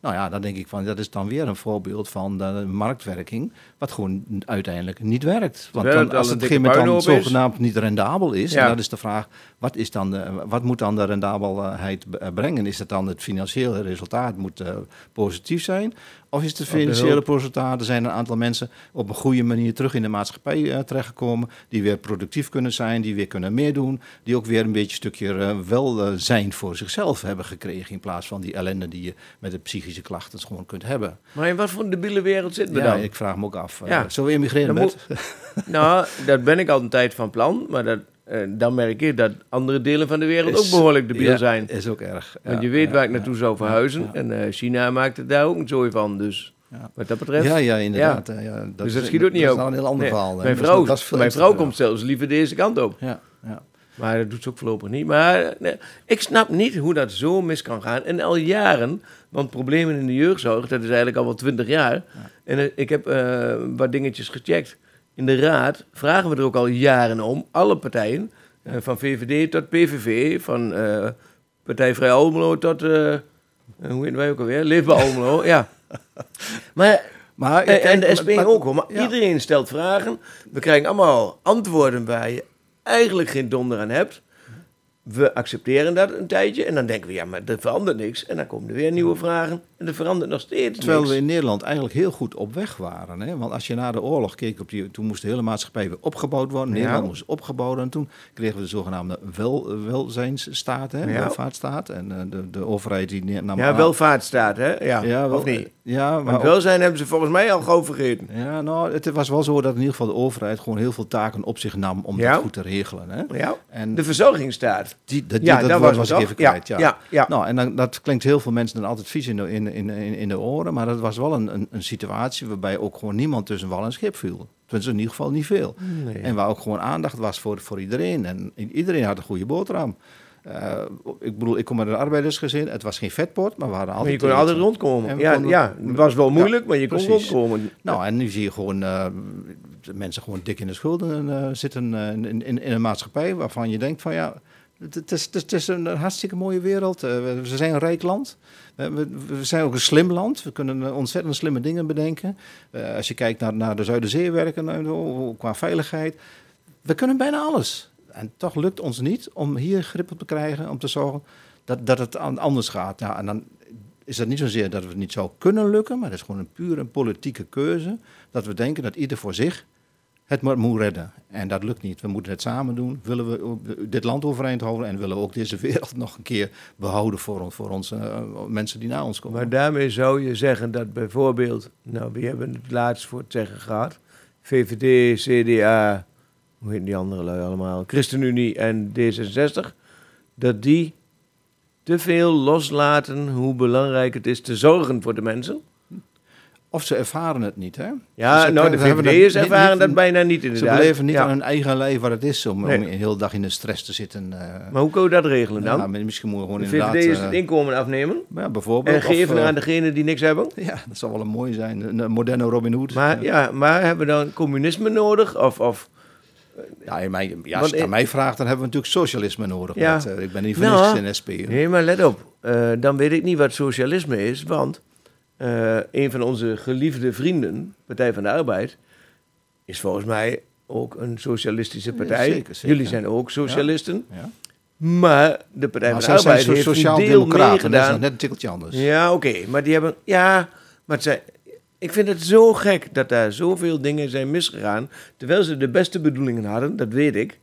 Nou ja, dan denk ik van, dat is dan weer een voorbeeld van de marktwerking, wat gewoon uiteindelijk niet werkt. Want dan, als het op dikke een gegeven moment dan zogenaamd niet rendabel is, Ja. en dat is de vraag, wat, is dan de, wat moet dan de rendabelheid b- brengen? Is het dan het financiële resultaat moet eh, positief zijn? Of is het financiële hulp. resultaten? Er zijn een aantal mensen op een goede manier terug in de maatschappij eh, terechtgekomen. Die weer productief kunnen zijn, die weer kunnen meedoen. Die ook weer een beetje een stukje eh, welzijn voor zichzelf hebben gekregen. In plaats van die ellende die je met de psychische klachten gewoon kunt hebben. Maar in wat voor een debiele wereld zitten we Ja, dan? ik vraag me ook af. eh, Ja. Zullen we emigreren, Dan Bert? Nou, dat ben ik al een tijd van plan. Maar dat, eh, dan merk ik dat andere delen van de wereld ook Is- behoorlijk debiel ja, zijn. Is ook erg. Want je weet waar ik naartoe zou verhuizen. En eh, China maakt het daar ook een zooi van. Dus Ja. wat dat betreft... Ja, ja, inderdaad. Ja. dus dat is- schiet ook niet dat op. is nou een heel ander Nee, verhaal. Mijn Dat is- vrouw, dat is mijn vrouw komt zelfs liever deze kant op. Ja, ja. Maar dat doet ze ook voorlopig niet. Maar nee, ik snap niet hoe dat zo mis kan gaan. En al jaren, want problemen in de jeugdzorg, dat is eigenlijk al wel twintig jaar. En eh, ik heb wat dingetjes gecheckt. In de raad vragen we er ook al jaren om, alle partijen, eh, van VVD tot PVV, van eh, Partij Vrij Almelo tot, eh, hoe weten wij ook alweer, Leefbaar Almelo, ja. Maar Maar, en, en de SP maar- ook hoor. Maar ja. iedereen stelt vragen. We krijgen allemaal antwoorden waar je eigenlijk geen donder aan hebt. We accepteren dat een tijdje. En dan denken we, ja, maar er verandert niks. En dan komen er weer nieuwe vragen. En er verandert nog steeds Terwijl niks. we in Nederland eigenlijk heel goed op weg waren. Hè? Want als je na de oorlog keek, op die, toen moest de hele maatschappij weer opgebouwd worden. Ja. Nederland moest opgebouwd worden. En toen kregen we de zogenaamde wel, welzijnsstaat, hè? Ja. welvaartsstaat. En eh, de, de overheid die nam Ja, aan- welvaartsstaat, hè? Ja, Ja, wel, of niet? Ja, maar Want ook- welzijn hebben ze volgens mij al gauw vergeten. ja, nou, het was wel zo dat in ieder geval de overheid gewoon heel veel taken op zich nam om Ja. dat goed te regelen. Hè? Ja, En de verzorgingsstaat. die, dat, Ja, dat was was ik even kwijt. Ja, ja, ja. Nou, en dan, dat klinkt heel veel mensen dan altijd vies in de, in, in, in, in de oren. Maar dat was wel een, een, een situatie waarbij ook gewoon niemand tussen wal en schip viel. Tenminste, in ieder geval niet veel. Nee. En waar ook gewoon aandacht was voor, voor iedereen. En iedereen had een goede boterham. Eh, ik bedoel, ik kom uit een arbeidersgezin. Het was geen vetpot, maar we hadden Maar altijd... je kon altijd rondkomen. Ja, konden- ja, het was wel moeilijk, maar je kon precies. rondkomen. Nou, en nu zie je gewoon de mensen gewoon dik in de schulden eh, zitten in, in, in een maatschappij waarvan je denkt van ja, het, is, het is- een hartstikke mooie wereld. Eh, we, we zijn een rijk land. Eh, we, we zijn ook een slim land. We kunnen eh, ontzettend slimme dingen bedenken. Eh, als je kijkt naar, naar de Zuiderzeewerken en zo, qua veiligheid. We kunnen bijna alles. En toch lukt ons niet om hier grip op te krijgen, om te zorgen dat, dat het an- anders gaat. Ja, en dan is het niet zozeer dat het niet zou kunnen lukken, maar het is gewoon een puur een politieke keuze. Dat we denken dat ieder voor zich het moet redden. En dat lukt niet. We moeten het samen doen. Willen we dit land overeind houden en willen we ook deze wereld nog een keer behouden voor, voor onze eh, mensen die na ons komen. Maar daarmee zou je zeggen dat bijvoorbeeld, nou, wie hebben het laatst voor het zeggen gehad? VVD, CDA, hoe heet die andere lui allemaal? ChristenUnie en D66, dat die te veel loslaten hoe belangrijk het is te zorgen voor de mensen. Of ze ervaren het niet, hè? Ja, Dus nou, de we hebben VVD is dat niet- ervaren niet- dat bijna niet Ze inderdaad. beleven niet Ja. aan hun eigen lijf wat het is om, Nee. om een hele dag in de stress te zitten. eh. Maar hoe kun je dat regelen dan? Ja, maar misschien moeten we de gewoon inderdaad... VVD is eh, het inkomen afnemen ja, bijvoorbeeld. en geven of, eh, aan degenen die niks hebben. Ja, dat zou wel een mooi zijn. Een, moderne Robin Hood. Maar, ja, maar hebben we dan communisme nodig? Of, of Ja, in mijn, ja, als je het aan mij vraagt, dan hebben we natuurlijk socialisme nodig. Met, eh, ik ben niet voor Nou, niks in de SP. Nee, maar let op. Eh, dan weet ik niet wat socialisme is, want eh, een van onze geliefde vrienden, Partij van de Arbeid, is volgens mij ook een socialistische partij. zeker, zeker. Jullie zijn ook socialisten. Ja. Maar de Partij Maar van de zijn Arbeid zo- heeft een deel sociaal-democraten. Dat is meegedaan. net een tikkeltje anders. Ja, oké. Maar die hebben... Ja, maar het zijn, ik vind het zo gek dat daar zoveel dingen zijn misgegaan. Terwijl ze de beste bedoelingen hadden, dat weet ik.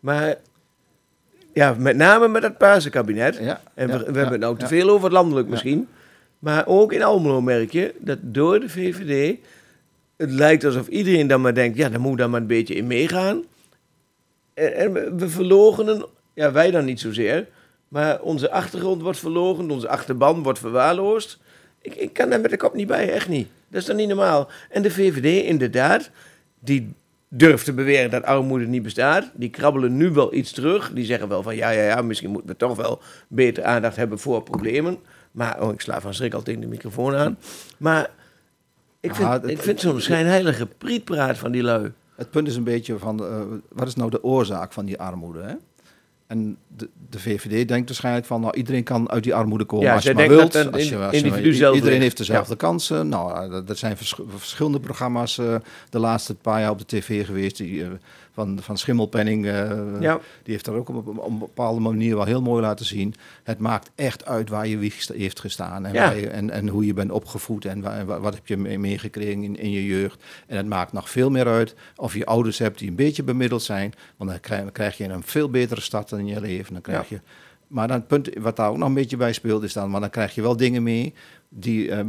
Maar ja, met name met het Paarse kabinet. Ja, En we, we ja, hebben het nou te ja. veel over het landelijk Ja. misschien. Maar ook in Almelo merk je dat door de VVD... Het lijkt alsof iedereen dan maar denkt... Ja, dan moet daar maar een beetje in meegaan. En, en we, verlogenen... Ja, wij dan niet zozeer. Maar onze achtergrond wordt verlogen. Onze achterban wordt verwaarloosd. Ik, ik kan daar met de kop niet bij, echt niet. Dat is dan niet normaal. En de VVD, inderdaad, die durft te beweren dat armoede niet bestaat. Die krabbelen nu wel iets terug. Die zeggen wel van ja, ja, ja, misschien moeten we toch wel beter aandacht hebben voor problemen. Maar, oh, ik sla van schrik al tegen de microfoon aan. Maar ik vind, Ah, het- ik vind zo'n schijnheilige prietpraat van die lui. Het punt is een beetje van, eh, wat is nou de oorzaak van die armoede? Hè? En de, de VVD denkt waarschijnlijk van, nou, iedereen kan uit die armoede komen Ja, als je maar wilt. als je, als je- individu zelf iedereen heeft dezelfde kansen. Nou, eh, er zijn vers- verschillende programma's eh, de laatste paar jaar op de tv geweest. Die, van, van Schimmelpenning, eh, Ja. die heeft dat ook op, op een bepaalde manier wel heel mooi laten zien. Het maakt echt uit waar je wieg heeft gestaan en, Ja. waar je- en, en hoe je bent opgevoed en wa- wa- wat heb je mee- meegekregen in, in je jeugd. En het maakt nog veel meer uit of je ouders hebt die een beetje bemiddeld zijn, want dan krijg, dan krijg je een veel betere start in je leven. Dan krijg Ja. je, maar dan het punt wat daar ook nog een beetje bij speelt is dan, maar dan krijg je wel dingen mee die, eh, eh,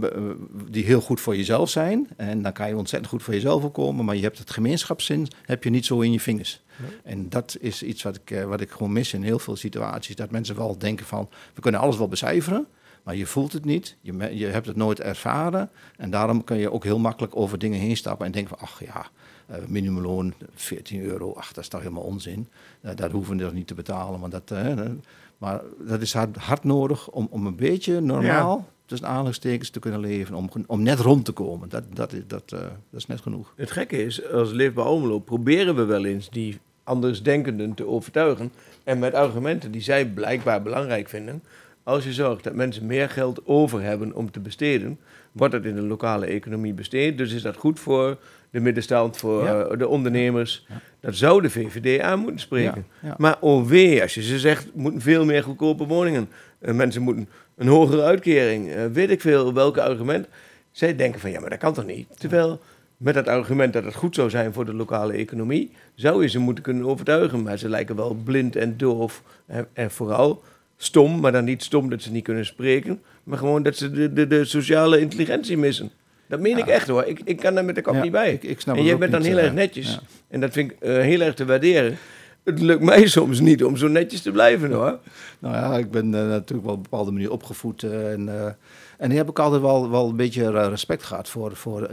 die heel goed voor jezelf zijn. En dan kan je ontzettend goed voor jezelf ook komen, maar je hebt het gemeenschapszin heb je niet zo in je vingers. En dat is iets wat ik, eh, wat ik gewoon mis in heel veel situaties. Dat mensen wel denken van, we kunnen alles wel becijferen, maar je voelt het niet. Je, je hebt het nooit ervaren. En daarom kun je ook heel makkelijk over dingen heen stappen en denken van, ach ja, minimumloon 14 euro, ach dat is toch helemaal onzin. Dat hoeven we dus niet te betalen. Want dat, maar dat is hard, hard nodig om, om een beetje normaal tussen aanhalingstekens te kunnen leven. Om, om net rond te komen. Dat, dat, is, dat, eh, dat is net genoeg. Het gekke is, als Leefbaar Almelo proberen we wel eens die andersdenkenden te overtuigen. En met argumenten die zij blijkbaar belangrijk vinden. Als je zorgt dat mensen meer geld over hebben om te besteden, wordt het in de lokale economie besteed. Dus is dat goed voor de middenstand, voor Ja. eh, de ondernemers. Ja. Dat zou de VVD aan moeten spreken. Ja, ja. Maar oh wee, als je ze zegt, moeten veel meer goedkope woningen. Eh, mensen moeten een hogere uitkering. eh, weet ik veel, welke argument. Zij denken van, ja, maar dat kan toch niet? Terwijl, met het argument dat het goed zou zijn voor de lokale economie, zou je ze moeten kunnen overtuigen. Maar ze lijken wel blind en doof. En, en vooral stom, maar dan niet stom dat ze niet kunnen spreken. Maar gewoon dat ze de, de, de sociale intelligentie missen. Dat meen ik echt hoor. Ik, ik kan daar met de kop niet bij. ik- ik snap en jij bent dan heel eh, erg netjes. En dat vind ik eh, heel erg te waarderen. Het lukt mij soms niet om zo netjes te blijven hoor. Nou ja, ik ben eh, natuurlijk wel op een bepaalde manier opgevoed. en, en die heb ik altijd wel, wel een beetje eh, respect gehad voor, voor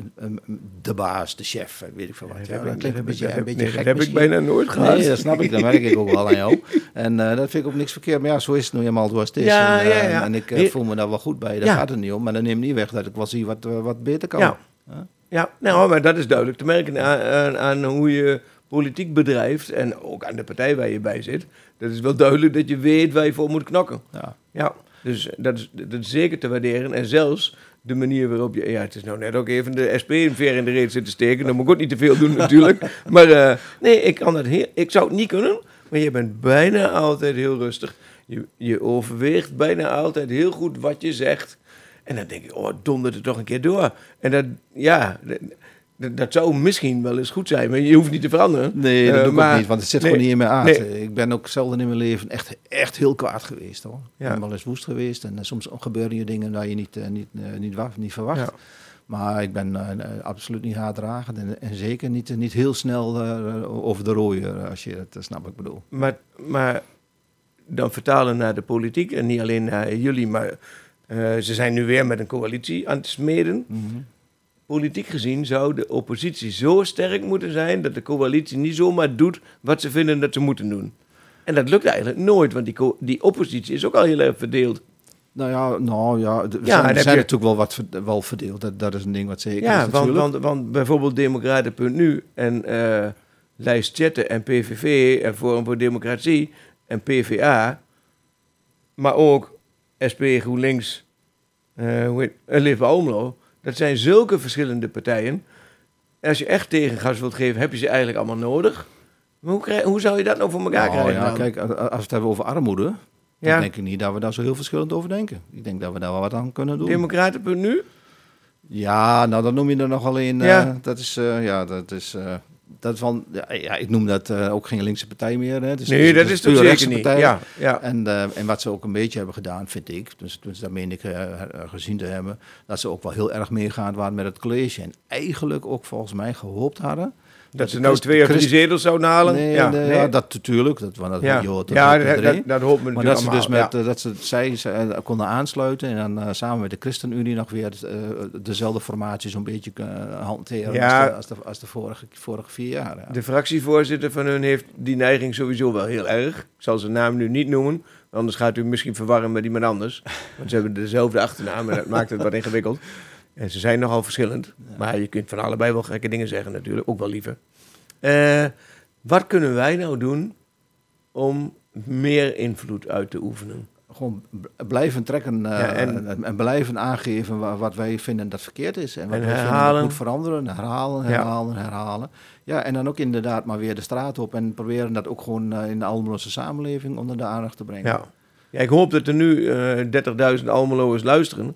de baas, de chef, eh, weet ik veel wat. Ja, dat klinkt een beetje, een beetje nee, gek dat heb ik bijna nooit gehad. Nee, dat snap ik. Dat merk ik ook wel aan jou. En eh, dat vind ik ook niks verkeerd. Maar ja, zo is het nu helemaal zoals het is. Ja, en, en ik voel me daar wel goed bij. Daar gaat het niet om. Maar dat neemt niet weg dat ik wel zie wat, wat beter kan. Ja. Huh? Ja, nou, maar dat is duidelijk te merken aan, aan, aan hoe je politiek bedrijft en ook aan de partij waar je bij zit. Dat is wel duidelijk dat je weet waar je voor moet knokken. Ja. Ja, dus dat is, dat is zeker te waarderen. En zelfs de manier waarop je... Ja, het is nou net ook even de SP een veer in de reet zitten steken. Dan moet ik ook niet te veel doen natuurlijk. Maar eh, nee, ik, kan dat heel, ik zou het niet kunnen. Maar je bent bijna altijd heel rustig. Je, je overweegt bijna altijd heel goed wat je zegt. En dan denk ik, oh, donder het toch een keer door. En dat, ja, dat, dat- dat zou misschien wel eens goed zijn. Maar je hoeft niet te veranderen. Nee, dat Eh, doe ik maar- ook niet, want het zit nee, gewoon niet in mijn aard. nee. Ik ben ook zelden in mijn leven echt, echt heel kwaad geweest hoor. Ik Ja. ben wel eens woest geweest en eh, soms gebeuren je dingen waar je niet, eh, niet, niet, niet verwacht. Ja. Maar ik ben absoluut niet haatdragend en, en zeker niet, niet heel snel over de rode, eh, als je het snapt wat ik bedoel. Maar, maar dan vertalen naar de politiek en niet alleen naar jullie, maar ze zijn nu weer met een coalitie aan het smeden. Politiek gezien zou de oppositie zo sterk moeten zijn dat de coalitie niet zomaar doet wat ze vinden dat ze moeten doen. En dat lukt eigenlijk nooit, want die, die oppositie is ook al heel erg verdeeld. Nou ja, nou ja, we Ja, zijn, we zijn je- natuurlijk wel wat wel verdeeld. Dat, dat is een ding wat zeker Ja, is want, want, want bijvoorbeeld Democraten.nu en eh Lijst Chatten en PVV en Forum voor Democratie en PVA, maar ook SP, GroenLinks, eh en Leefbaar Almelo, dat zijn zulke verschillende partijen. En als je echt tegengas wilt geven, heb je ze eigenlijk allemaal nodig. Maar hoe, krijg, hoe zou je dat nou voor elkaar Nou krijgen? ja, dan? kijk, als we het hebben over armoede, dan denk ik niet dat we daar zo heel verschillend over denken. Ik denk dat we daar wel wat aan kunnen doen. Democraten.nu? Ja, nou dan noem je er nog alleen. eh, Ja. dat is, eh, ja, dat is. eh, dat van, ja, ja, ik noem dat eh, ook geen linkse partij meer. Hè. Is, Nee, dat is toch puur zeker rechtse niet. Ja, ja. En, eh, en wat ze ook een beetje hebben gedaan, vind ik, dus, dus dat meen ik eh, gezien te hebben, dat ze ook wel heel erg meegaan waren met het college. En eigenlijk ook volgens mij gehoopt hadden. Dat ze nou twee of drie zetels zouden halen? Nee, ja, nee, nee. ja, dat natuurlijk. Dat, want dat, ja, joh, dat ja hoopt dat, dat, dat we Maar natuurlijk dat ze dus met, ja. dat ze, zij ze, konden aansluiten en dan samen met de ChristenUnie nog weer dezelfde formatie zo'n beetje hanteren als, de, als, de, als de vorige, vorige vier De fractievoorzitter van hun heeft die neiging sowieso wel heel erg. Ik zal zijn naam nu niet noemen, anders gaat u misschien verwarren met iemand anders. Want ze hebben dezelfde achternaam en dat maakt het wat ingewikkeld. En ze zijn nogal verschillend. Maar je kunt van allebei wel gekke dingen zeggen natuurlijk, ook wel liever. Eh, wat kunnen wij nou doen om meer invloed uit te oefenen? gewoon blijven trekken eh, Ja, en- en, en blijven aangeven wa- wat wij vinden dat verkeerd is. En wat En wij vinden herhalen. dat moet veranderen. Herhalen, Ja. herhalen, herhalen. Ja, en dan ook inderdaad maar weer de straat op en proberen dat ook gewoon eh, in de Almeloze samenleving onder de aandacht te brengen. Ja. ja, ik hoop dat er nu eh 30.000 Almeloers luisteren.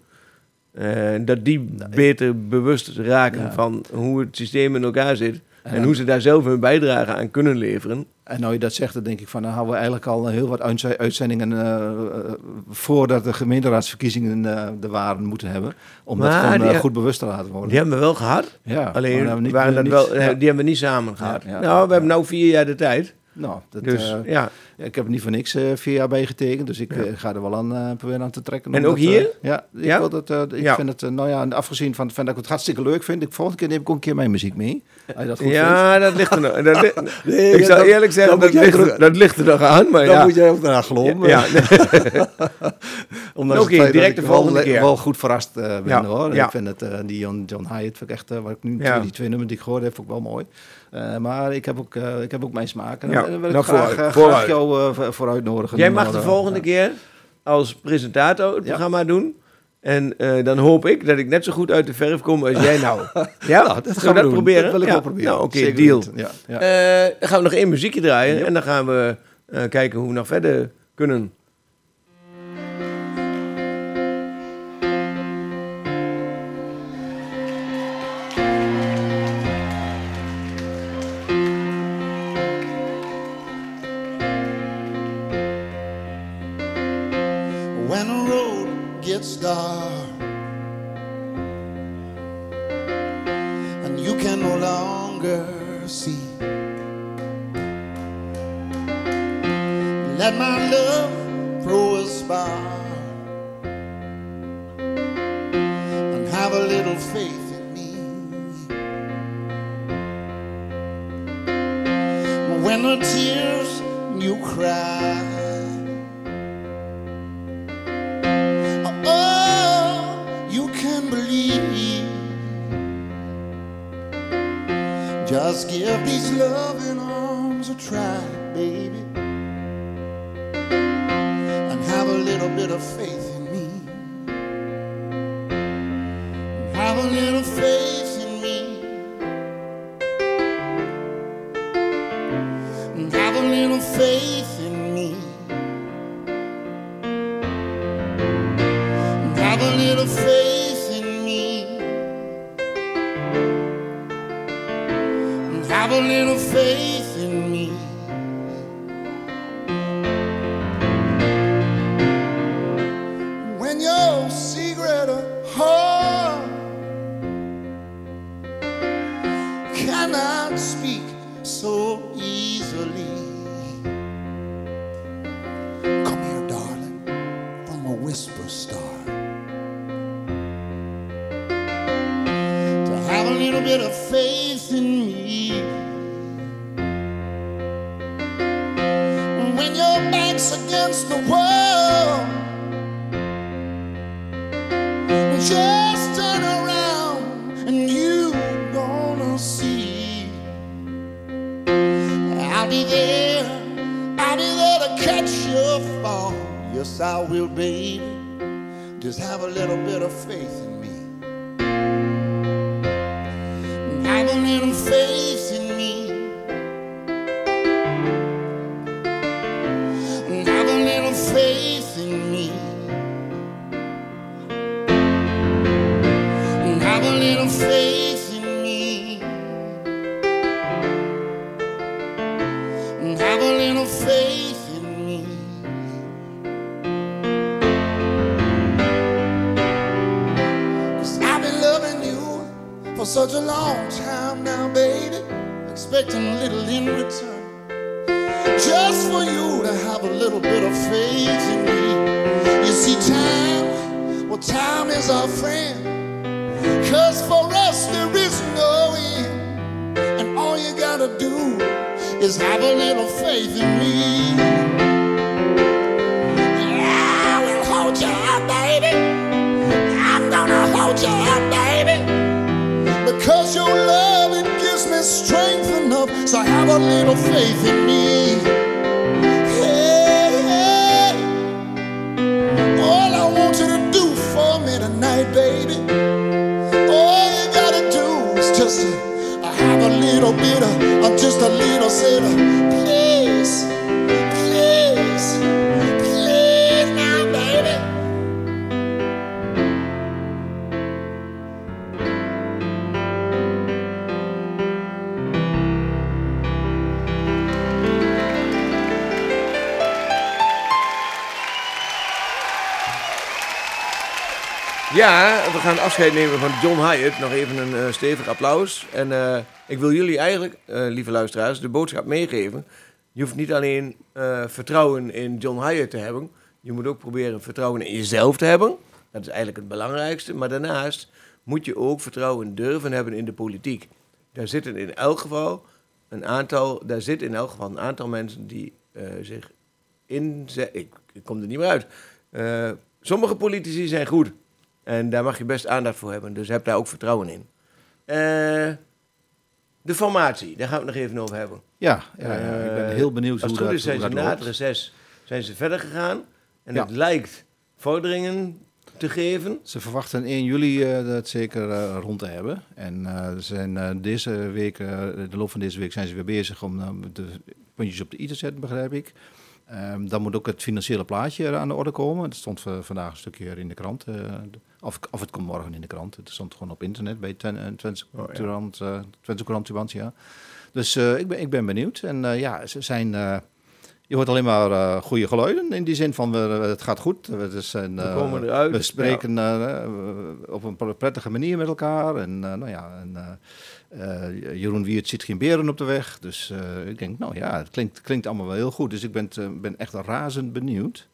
Eh, dat die beter bewust raken Ja. van hoe het systeem in elkaar zit. En, dan- hoe ze daar zelf hun bijdrage aan kunnen leveren. En nou je dat zegt, dan denk ik van, dan hadden we eigenlijk al heel wat uitze- uitzendingen eh, eh, voordat de gemeenteraadsverkiezingen eh, er waren moeten hebben. Om dat gewoon goed bewust te laten worden. Die hebben we wel gehad. ja, Alleen niet- waren dat niet- wel, ja. die hebben we niet samen gehad. Ja, nou, we hebben nou vier jaar de tijd. Nou, dat, Dus ja. Ik heb niet voor niks eh, vier jaar bij getekend, dus ik Ja. eh, ga er wel aan eh, proberen aan te trekken. En ook dat, hier? ja, ik, Ja? wil dat, ik vind het, nou ja, en afgezien van, van dat ik het hartstikke leuk vind, ik, volgende keer neem ik ook een keer mijn muziek mee. Als je dat goed vindt. Ja, dat ligt er nog. Dat li- Nee, ik zou eerlijk zeggen, dat ligt, er- dat ligt er nog aan. Maar Dan moet jij ook naar geloven. ja, het feit direct de volgende wel, keer. wel goed verrast ben hoor. Ik vind het, die John, John Hyatt vind ik echt, wat ik nu, die twee nummers die ik gehoord heb, ik wel mooi. Eh, maar ik heb, ook, eh, ik heb ook mijn smaak. En Ja, dan wil ik nou, graag, vooruit, eh, vooruit. graag jou voor- voor uitnodigen. Jij mag de volgende ja. keer als presentator het Ja. programma doen. En eh, dan hoop ik dat ik net zo goed uit de verf kom als jij nou. Ja, Nou, dat gaan we we doen. proberen. Dat wil ik Ja. wel proberen. Nou, Oké, deal. weten. Ja, ja. Eh, dan gaan we nog één muziekje draaien. Ja. En dan gaan we eh, kijken hoe we nog verder kunnen. Have a little bit of faith So have a little faith in me. Hey, hey. All I want you to do for me tonight, baby. All you gotta do is just uh, have a little bit of, uh, just a little, say Ja, we gaan afscheid nemen van John Hyatt. Nog even een eh, stevig applaus. En eh, ik wil jullie eigenlijk, eh, lieve luisteraars, de boodschap meegeven. Je hoeft niet alleen vertrouwen in John Hyatt te hebben. Je moet ook proberen vertrouwen in jezelf te hebben. Dat is eigenlijk het belangrijkste. Maar daarnaast moet je ook vertrouwen durven hebben in de politiek. Daar zitten in elk geval een aantal, daar zit in elk geval een aantal mensen die zich inzetten. Ik, ik kom er niet meer uit. Sommige politici zijn goed. En daar mag je best aandacht voor hebben. Dus heb daar ook vertrouwen in. Eh, de formatie, daar gaan we het nog even over hebben. Ja, ja, ja, ik ben Eh, heel benieuwd Als hoe het goed dat, is zijn ze dat na het reces zijn ze verder gegaan. En Ja. het lijkt vorderingen te geven. Ze verwachten 1 juli eh, dat zeker eh, rond te hebben. En zijn deze week, de loop van deze week zijn ze weer bezig om de puntjes op de i te zetten, begrijp ik. Ehm, dan moet ook het financiële plaatje aan de orde komen. Dat stond vandaag een stukje in de krant. eh, of, of het komt morgen in de krant. Het stond gewoon op internet bij Twen, eh, Twentse Oh, ja. Courant, eh. Dus ik, ben, ik ben benieuwd. En ja, ze zijn... je hoort alleen maar eh, goede geluiden. In die zin van, we, het gaat goed. We, zijn, We eh, komen eruit. we spreken eh, op een prettige manier met elkaar. En nou ja, en, Jeroen Wiert ziet geen beren op de weg. Dus ik denk, nou ja, het klinkt, klinkt allemaal wel heel goed. Dus ik ben, ben echt razend benieuwd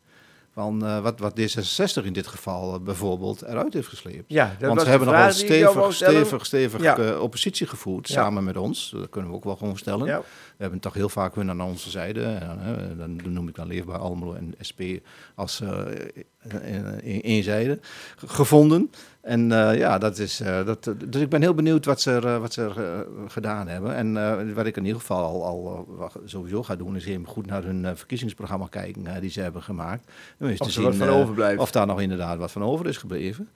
van wat, wat D66 in dit geval bijvoorbeeld eruit heeft gesleept. Ja, dat Want ze hebben nogal stevig, stevig, stevig Ja. eh, oppositie gevoerd, Ja. samen met ons. Dat kunnen we ook wel gewoon stellen. We hebben toch heel vaak hun aan onze zijde. En, hè, dan noem ik dan Leefbaar Almelo en SP als eh, een- eenzijde g- gevonden. En eh, ja, dat is. eh, dat, dus ik ben heel benieuwd wat ze, eh, wat ze eh, gedaan hebben. En eh, wat ik in ieder geval al, al eh, sowieso ga doen, is even goed naar hun eh, verkiezingsprogramma kijken eh, die ze hebben gemaakt. Om eens Of te wat zien, van eh, overblijft. Of daar nog inderdaad wat van over is gebleven.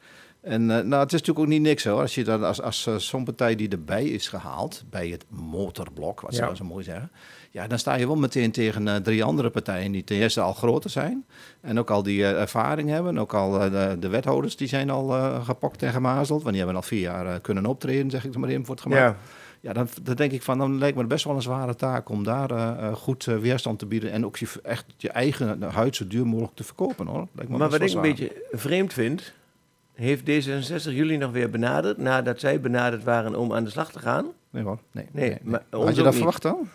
En eh, nou, het is natuurlijk ook niet niks hoor. Als je dan als, als eh, zo'n partij die erbij is gehaald, bij het motorblok, wat ze Ja. zo mooi zeggen. Ja, dan sta je wel meteen tegen eh, drie andere partijen die ten eerste al groter zijn. En ook al die ervaring hebben. Ook al de, de wethouders die zijn al gepokt en gemazeld. Want die hebben al vier jaar kunnen optreden, zeg ik er maar even voor het gemak. Ja. Ja, dan, dan denk ik van, dan lijkt me het best wel een zware taak om daar goed weerstand te bieden. En ook je, echt je eigen huid zo duur mogelijk te verkopen hoor. Lijkt me Maar wat ik een beetje vreemd vind, heeft D66 jullie nog weer benaderd nadat zij benaderd waren om aan de slag te gaan? Nee hoor, nee. Nee, maar Had je dat verwacht dan?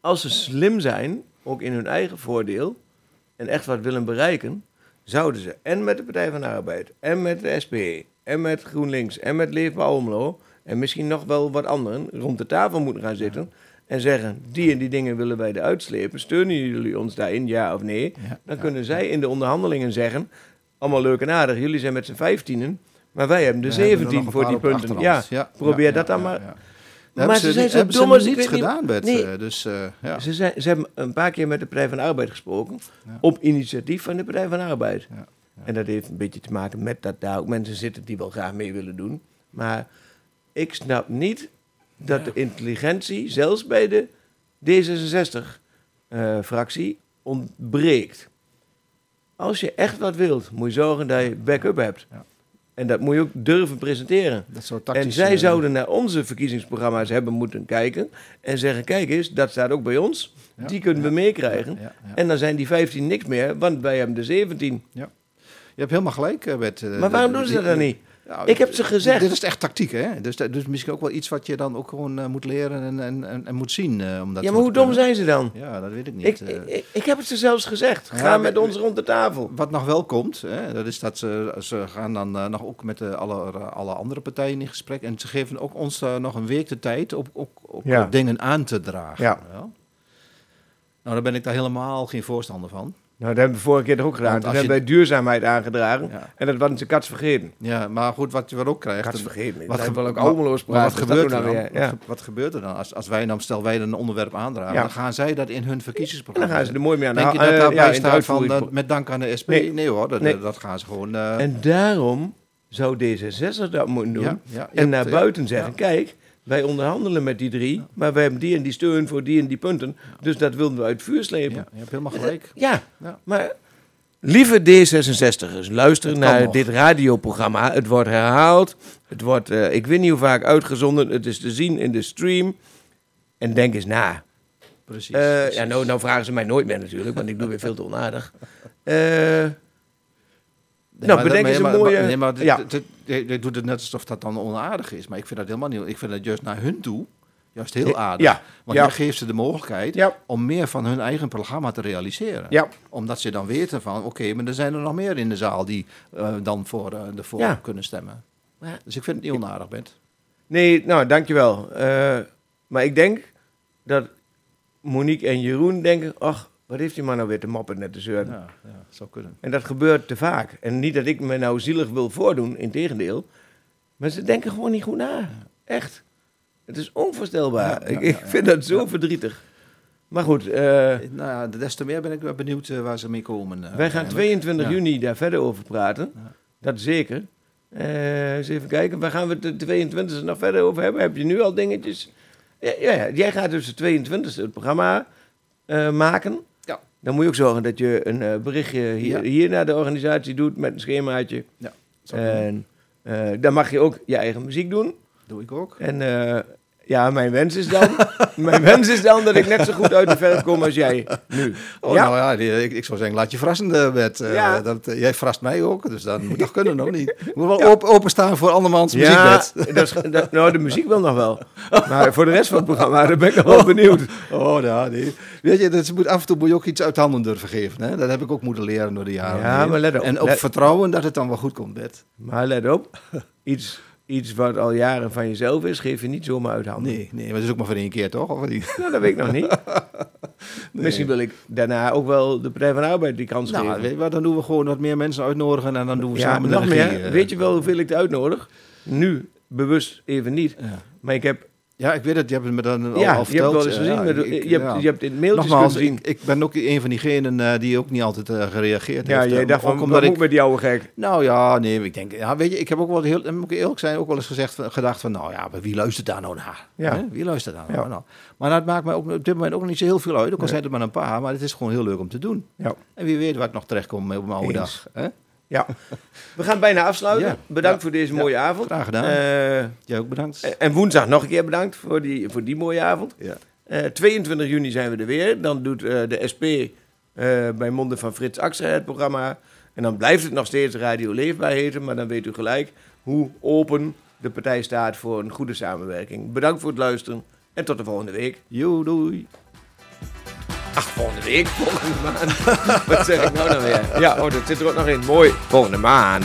Als ze slim zijn, ook in hun eigen voordeel, en echt wat willen bereiken, zouden ze en met de Partij van de Arbeid, en met de SP, en met GroenLinks, en met Leefbaar Almelo, en misschien nog wel wat anderen, rond de tafel moeten gaan zitten en zeggen, die en die dingen willen wij eruit slepen, steunen jullie ons daarin, ja of nee? Ja, Dan ja. kunnen zij in de onderhandelingen zeggen, allemaal leuk en aardig, jullie zijn met z'n vijftienen, maar wij hebben de We hebben 17 nog een voor die punten. Ja, achterhand. probeer ja, dat dan ja, maar. ja. Maar Hebben ze zijn zo hebben dom ze als niet- gedaan, Bert. Nee. eh, Dus eh, ja. Ze, zijn, ze hebben een paar keer met de Partij van de Arbeid gesproken. Ja. Op initiatief van de Partij van de Arbeid. Ja, ja. En dat heeft een beetje te maken met dat daar ook mensen zitten die wel graag mee willen doen. Maar ik snap niet dat de intelligentie, zelfs bij de D66-fractie, ontbreekt. Als je echt wat wilt, moet je zorgen dat je backup hebt. Ja. En dat moet je ook durven presenteren. Dat soort En zij zouden naar onze verkiezingsprogramma's hebben moeten kijken. En zeggen: kijk eens, dat staat ook bij ons. Ja, Die kunnen we ja, meekrijgen. Ja, ja. En dan zijn die 15 niks meer, want wij hebben de 17. Je hebt helemaal gelijk, eh, Bert. eh, Maar waarom doen ze dat dan niet? Nou, Ik heb ze gezegd. Dit is echt tactiek, hè? Dus, dus misschien ook wel iets wat je dan ook gewoon eh, moet leren en, en, en, en moet zien. eh, om dat Ja, maar hoe dom kunnen. zijn ze dan? Ja, dat weet ik niet. Ik, eh. ik, ik heb het ze zelfs gezegd. Ja, Ga met we- ons rond de tafel. Wat nog wel komt, hè, dat is dat ze, ze gaan dan eh, nog ook met eh, alle, alle andere partijen in gesprek. En ze geven ook ons eh, nog een week de tijd om ook, ook Ja. eh, dingen aan te dragen. Ja. Nou, daar ben ik daar helemaal geen voorstander van. Nou, dat hebben we vorige keer toch ook gedaan. Want Toen als hebben je- wij duurzaamheid aangedragen. Ja. En dat was ze kats vergeten. ja, maar goed, wat je wel ook krijgt... Kats vergeten. Wat, Dat ge- ook wat praten. gebeurt Dat er doen dan? Ja. Wat, ge- wat gebeurt er dan? Als, als wij dan, stel wij een onderwerp aandragen, Ja. dan gaan zij dat in hun verkiezingsprogramma dan gaan ze er mooi mee aan de Denk je dat eh, daarbij staat van eh, met dank aan de SP? Nee, Nee. hoor, dat, Nee. dat gaan ze gewoon... eh, En daarom zou D66 dat moeten doen. En naar buiten zeggen, kijk, wij onderhandelen met die drie, maar we hebben die en die steun voor die en die punten. Dus dat wilden we uit het vuur slepen. Ja, je hebt helemaal gelijk. Ja, Ja. maar lieve D66'ers, luister naar nog. dit radioprogramma. Het wordt herhaald. Het wordt, eh, ik weet niet hoe vaak uitgezonden. Het is te zien in de stream. En denk eens na. Precies. Eh, precies. ja, nou, nou vragen ze mij nooit meer natuurlijk, want ik doe weer veel te onaardig. Eh, nou, bedenk eens een mooie... Nee, maar ja. dit doet het net alsof dat dan onaardig is. Maar ik vind dat helemaal niet. Ik vind dat juist naar hun toe juist heel aardig. Ja, Want ja. je geeft ze de mogelijkheid Ja. om meer van hun eigen programma te realiseren. Ja. Omdat ze dan weten van, oké, maar er zijn er nog meer in de zaal die eh, dan voor eh de voor Ja. kunnen stemmen. Ja. Dus ik vind het niet onaardig, Bent. Nee, nou, dankjewel. Eh maar ik denk dat Monique en Jeroen denken... ach, wat heeft die man nou weer te moppen net te zeuren. Ja, ja, zou kunnen. En dat gebeurt te vaak. En niet dat ik me nou zielig wil voordoen, integendeel. Maar ze denken gewoon niet goed na. Echt. Het is onvoorstelbaar. Ja, ik, vind dat zo verdrietig. Maar goed, eh, Nou ja, des te meer ben ik wel benieuwd eh, waar ze mee komen. eh, wij gaan eigenlijk. 22 Ja. juni daar verder over praten. Dat zeker. Eens even kijken, waar gaan we het de 22e nog verder over hebben? Heb je nu al dingetjes? Ja, jij gaat dus de 22e het programma maken. Ja. Dan moet je ook zorgen dat je een eh, berichtje hier, Ja. hier naar de organisatie doet met een schemaatje. Kunnen. En eh, dan mag je ook je eigen muziek doen. Doe ik ook. En eh, ja, mijn wens is dan, mijn wens is dan dat ik net zo goed uit de verf kom als jij nu. Oh, ja? nou ja, die- ik, ik zou zeggen, laat je verrassen, Bert. Eh, Ja. dat, eh, jij verrast mij ook, dus dat moet toch kunnen, nog niet? Moet wel open, openstaan voor andermans muziek, ja, Bert. dat is, dat, nou, de muziek wil nog wel. Maar voor de rest van het programma, daar ben ik nog wel benieuwd. Oh, ja, nee. Weet je, dat moet, af en toe moet je ook iets uit handen durven geven. Hè? Dat heb ik ook moeten leren door de jaren. Ja, maar let op. En op Let- vertrouwen dat het dan wel goed komt, Bert. Maar let op, iets, iets wat al jaren van jezelf is, geef je niet zomaar uit handen. Nee, nee, maar dat is ook maar voor één keer, toch? Of niet? Nou, dat weet ik nog niet. Misschien wil ik daarna ook wel de Partij van de Arbeid die kans Nou, geven. weet wat, dan doen we gewoon wat meer mensen uitnodigen en dan doen we Ja, samen nog meer. eh. Weet je wel hoeveel ik uitnodig? Nu, bewust even niet. Ja. Maar ik heb Ja, ik weet het. Je hebt het me dan al, ja, al je hebt wel eens gezien. ja, ik- je, hebt, ja. je hebt in mailtjes Nogmaals, kunnen zien. ik, ik ben ook een van diegenen eh, die ook niet altijd eh, gereageerd ja, heeft. jij Eh, dacht ook van, omdat ik, met die oude gek? Nou ja, nee, ik denk, ja, weet je, ik heb ook wel heel, moet ik eerlijk zijn, ook wel eens gezegd, van- gedacht van, nou ja, maar wie luistert daar nou naar? Ja. Hè? Wie luistert daar nou Ja. naar? Maar dat maakt mij ook op dit moment ook niet zo heel veel uit, ook al zijn het maar een paar, maar het is gewoon heel leuk om te doen. Ja. En wie weet waar ik nog terechtkom op mijn oude Eens. dag. Hè? Ja. We gaan bijna afsluiten. Ja. Bedankt Ja. voor deze Ja. mooie avond. Graag gedaan. Eh, Jij ook bedankt. en woensdag nog een keer bedankt voor die, voor die mooie avond. ja. Eh, 22 juni zijn we er weer. Dan doet eh, de SP bij monden van Frits Axer het programma. En dan blijft het nog steeds Radio Leefbaar heten. Maar dan weet u gelijk hoe open de partij staat voor een goede samenwerking. Bedankt voor het luisteren en tot de volgende week. Jo, doei. Ach, volgende week? Volgende maand. Wat zeg ik nou nou weer? Ja, oh, dat zit er ook nog in. Mooi. Volgende maand.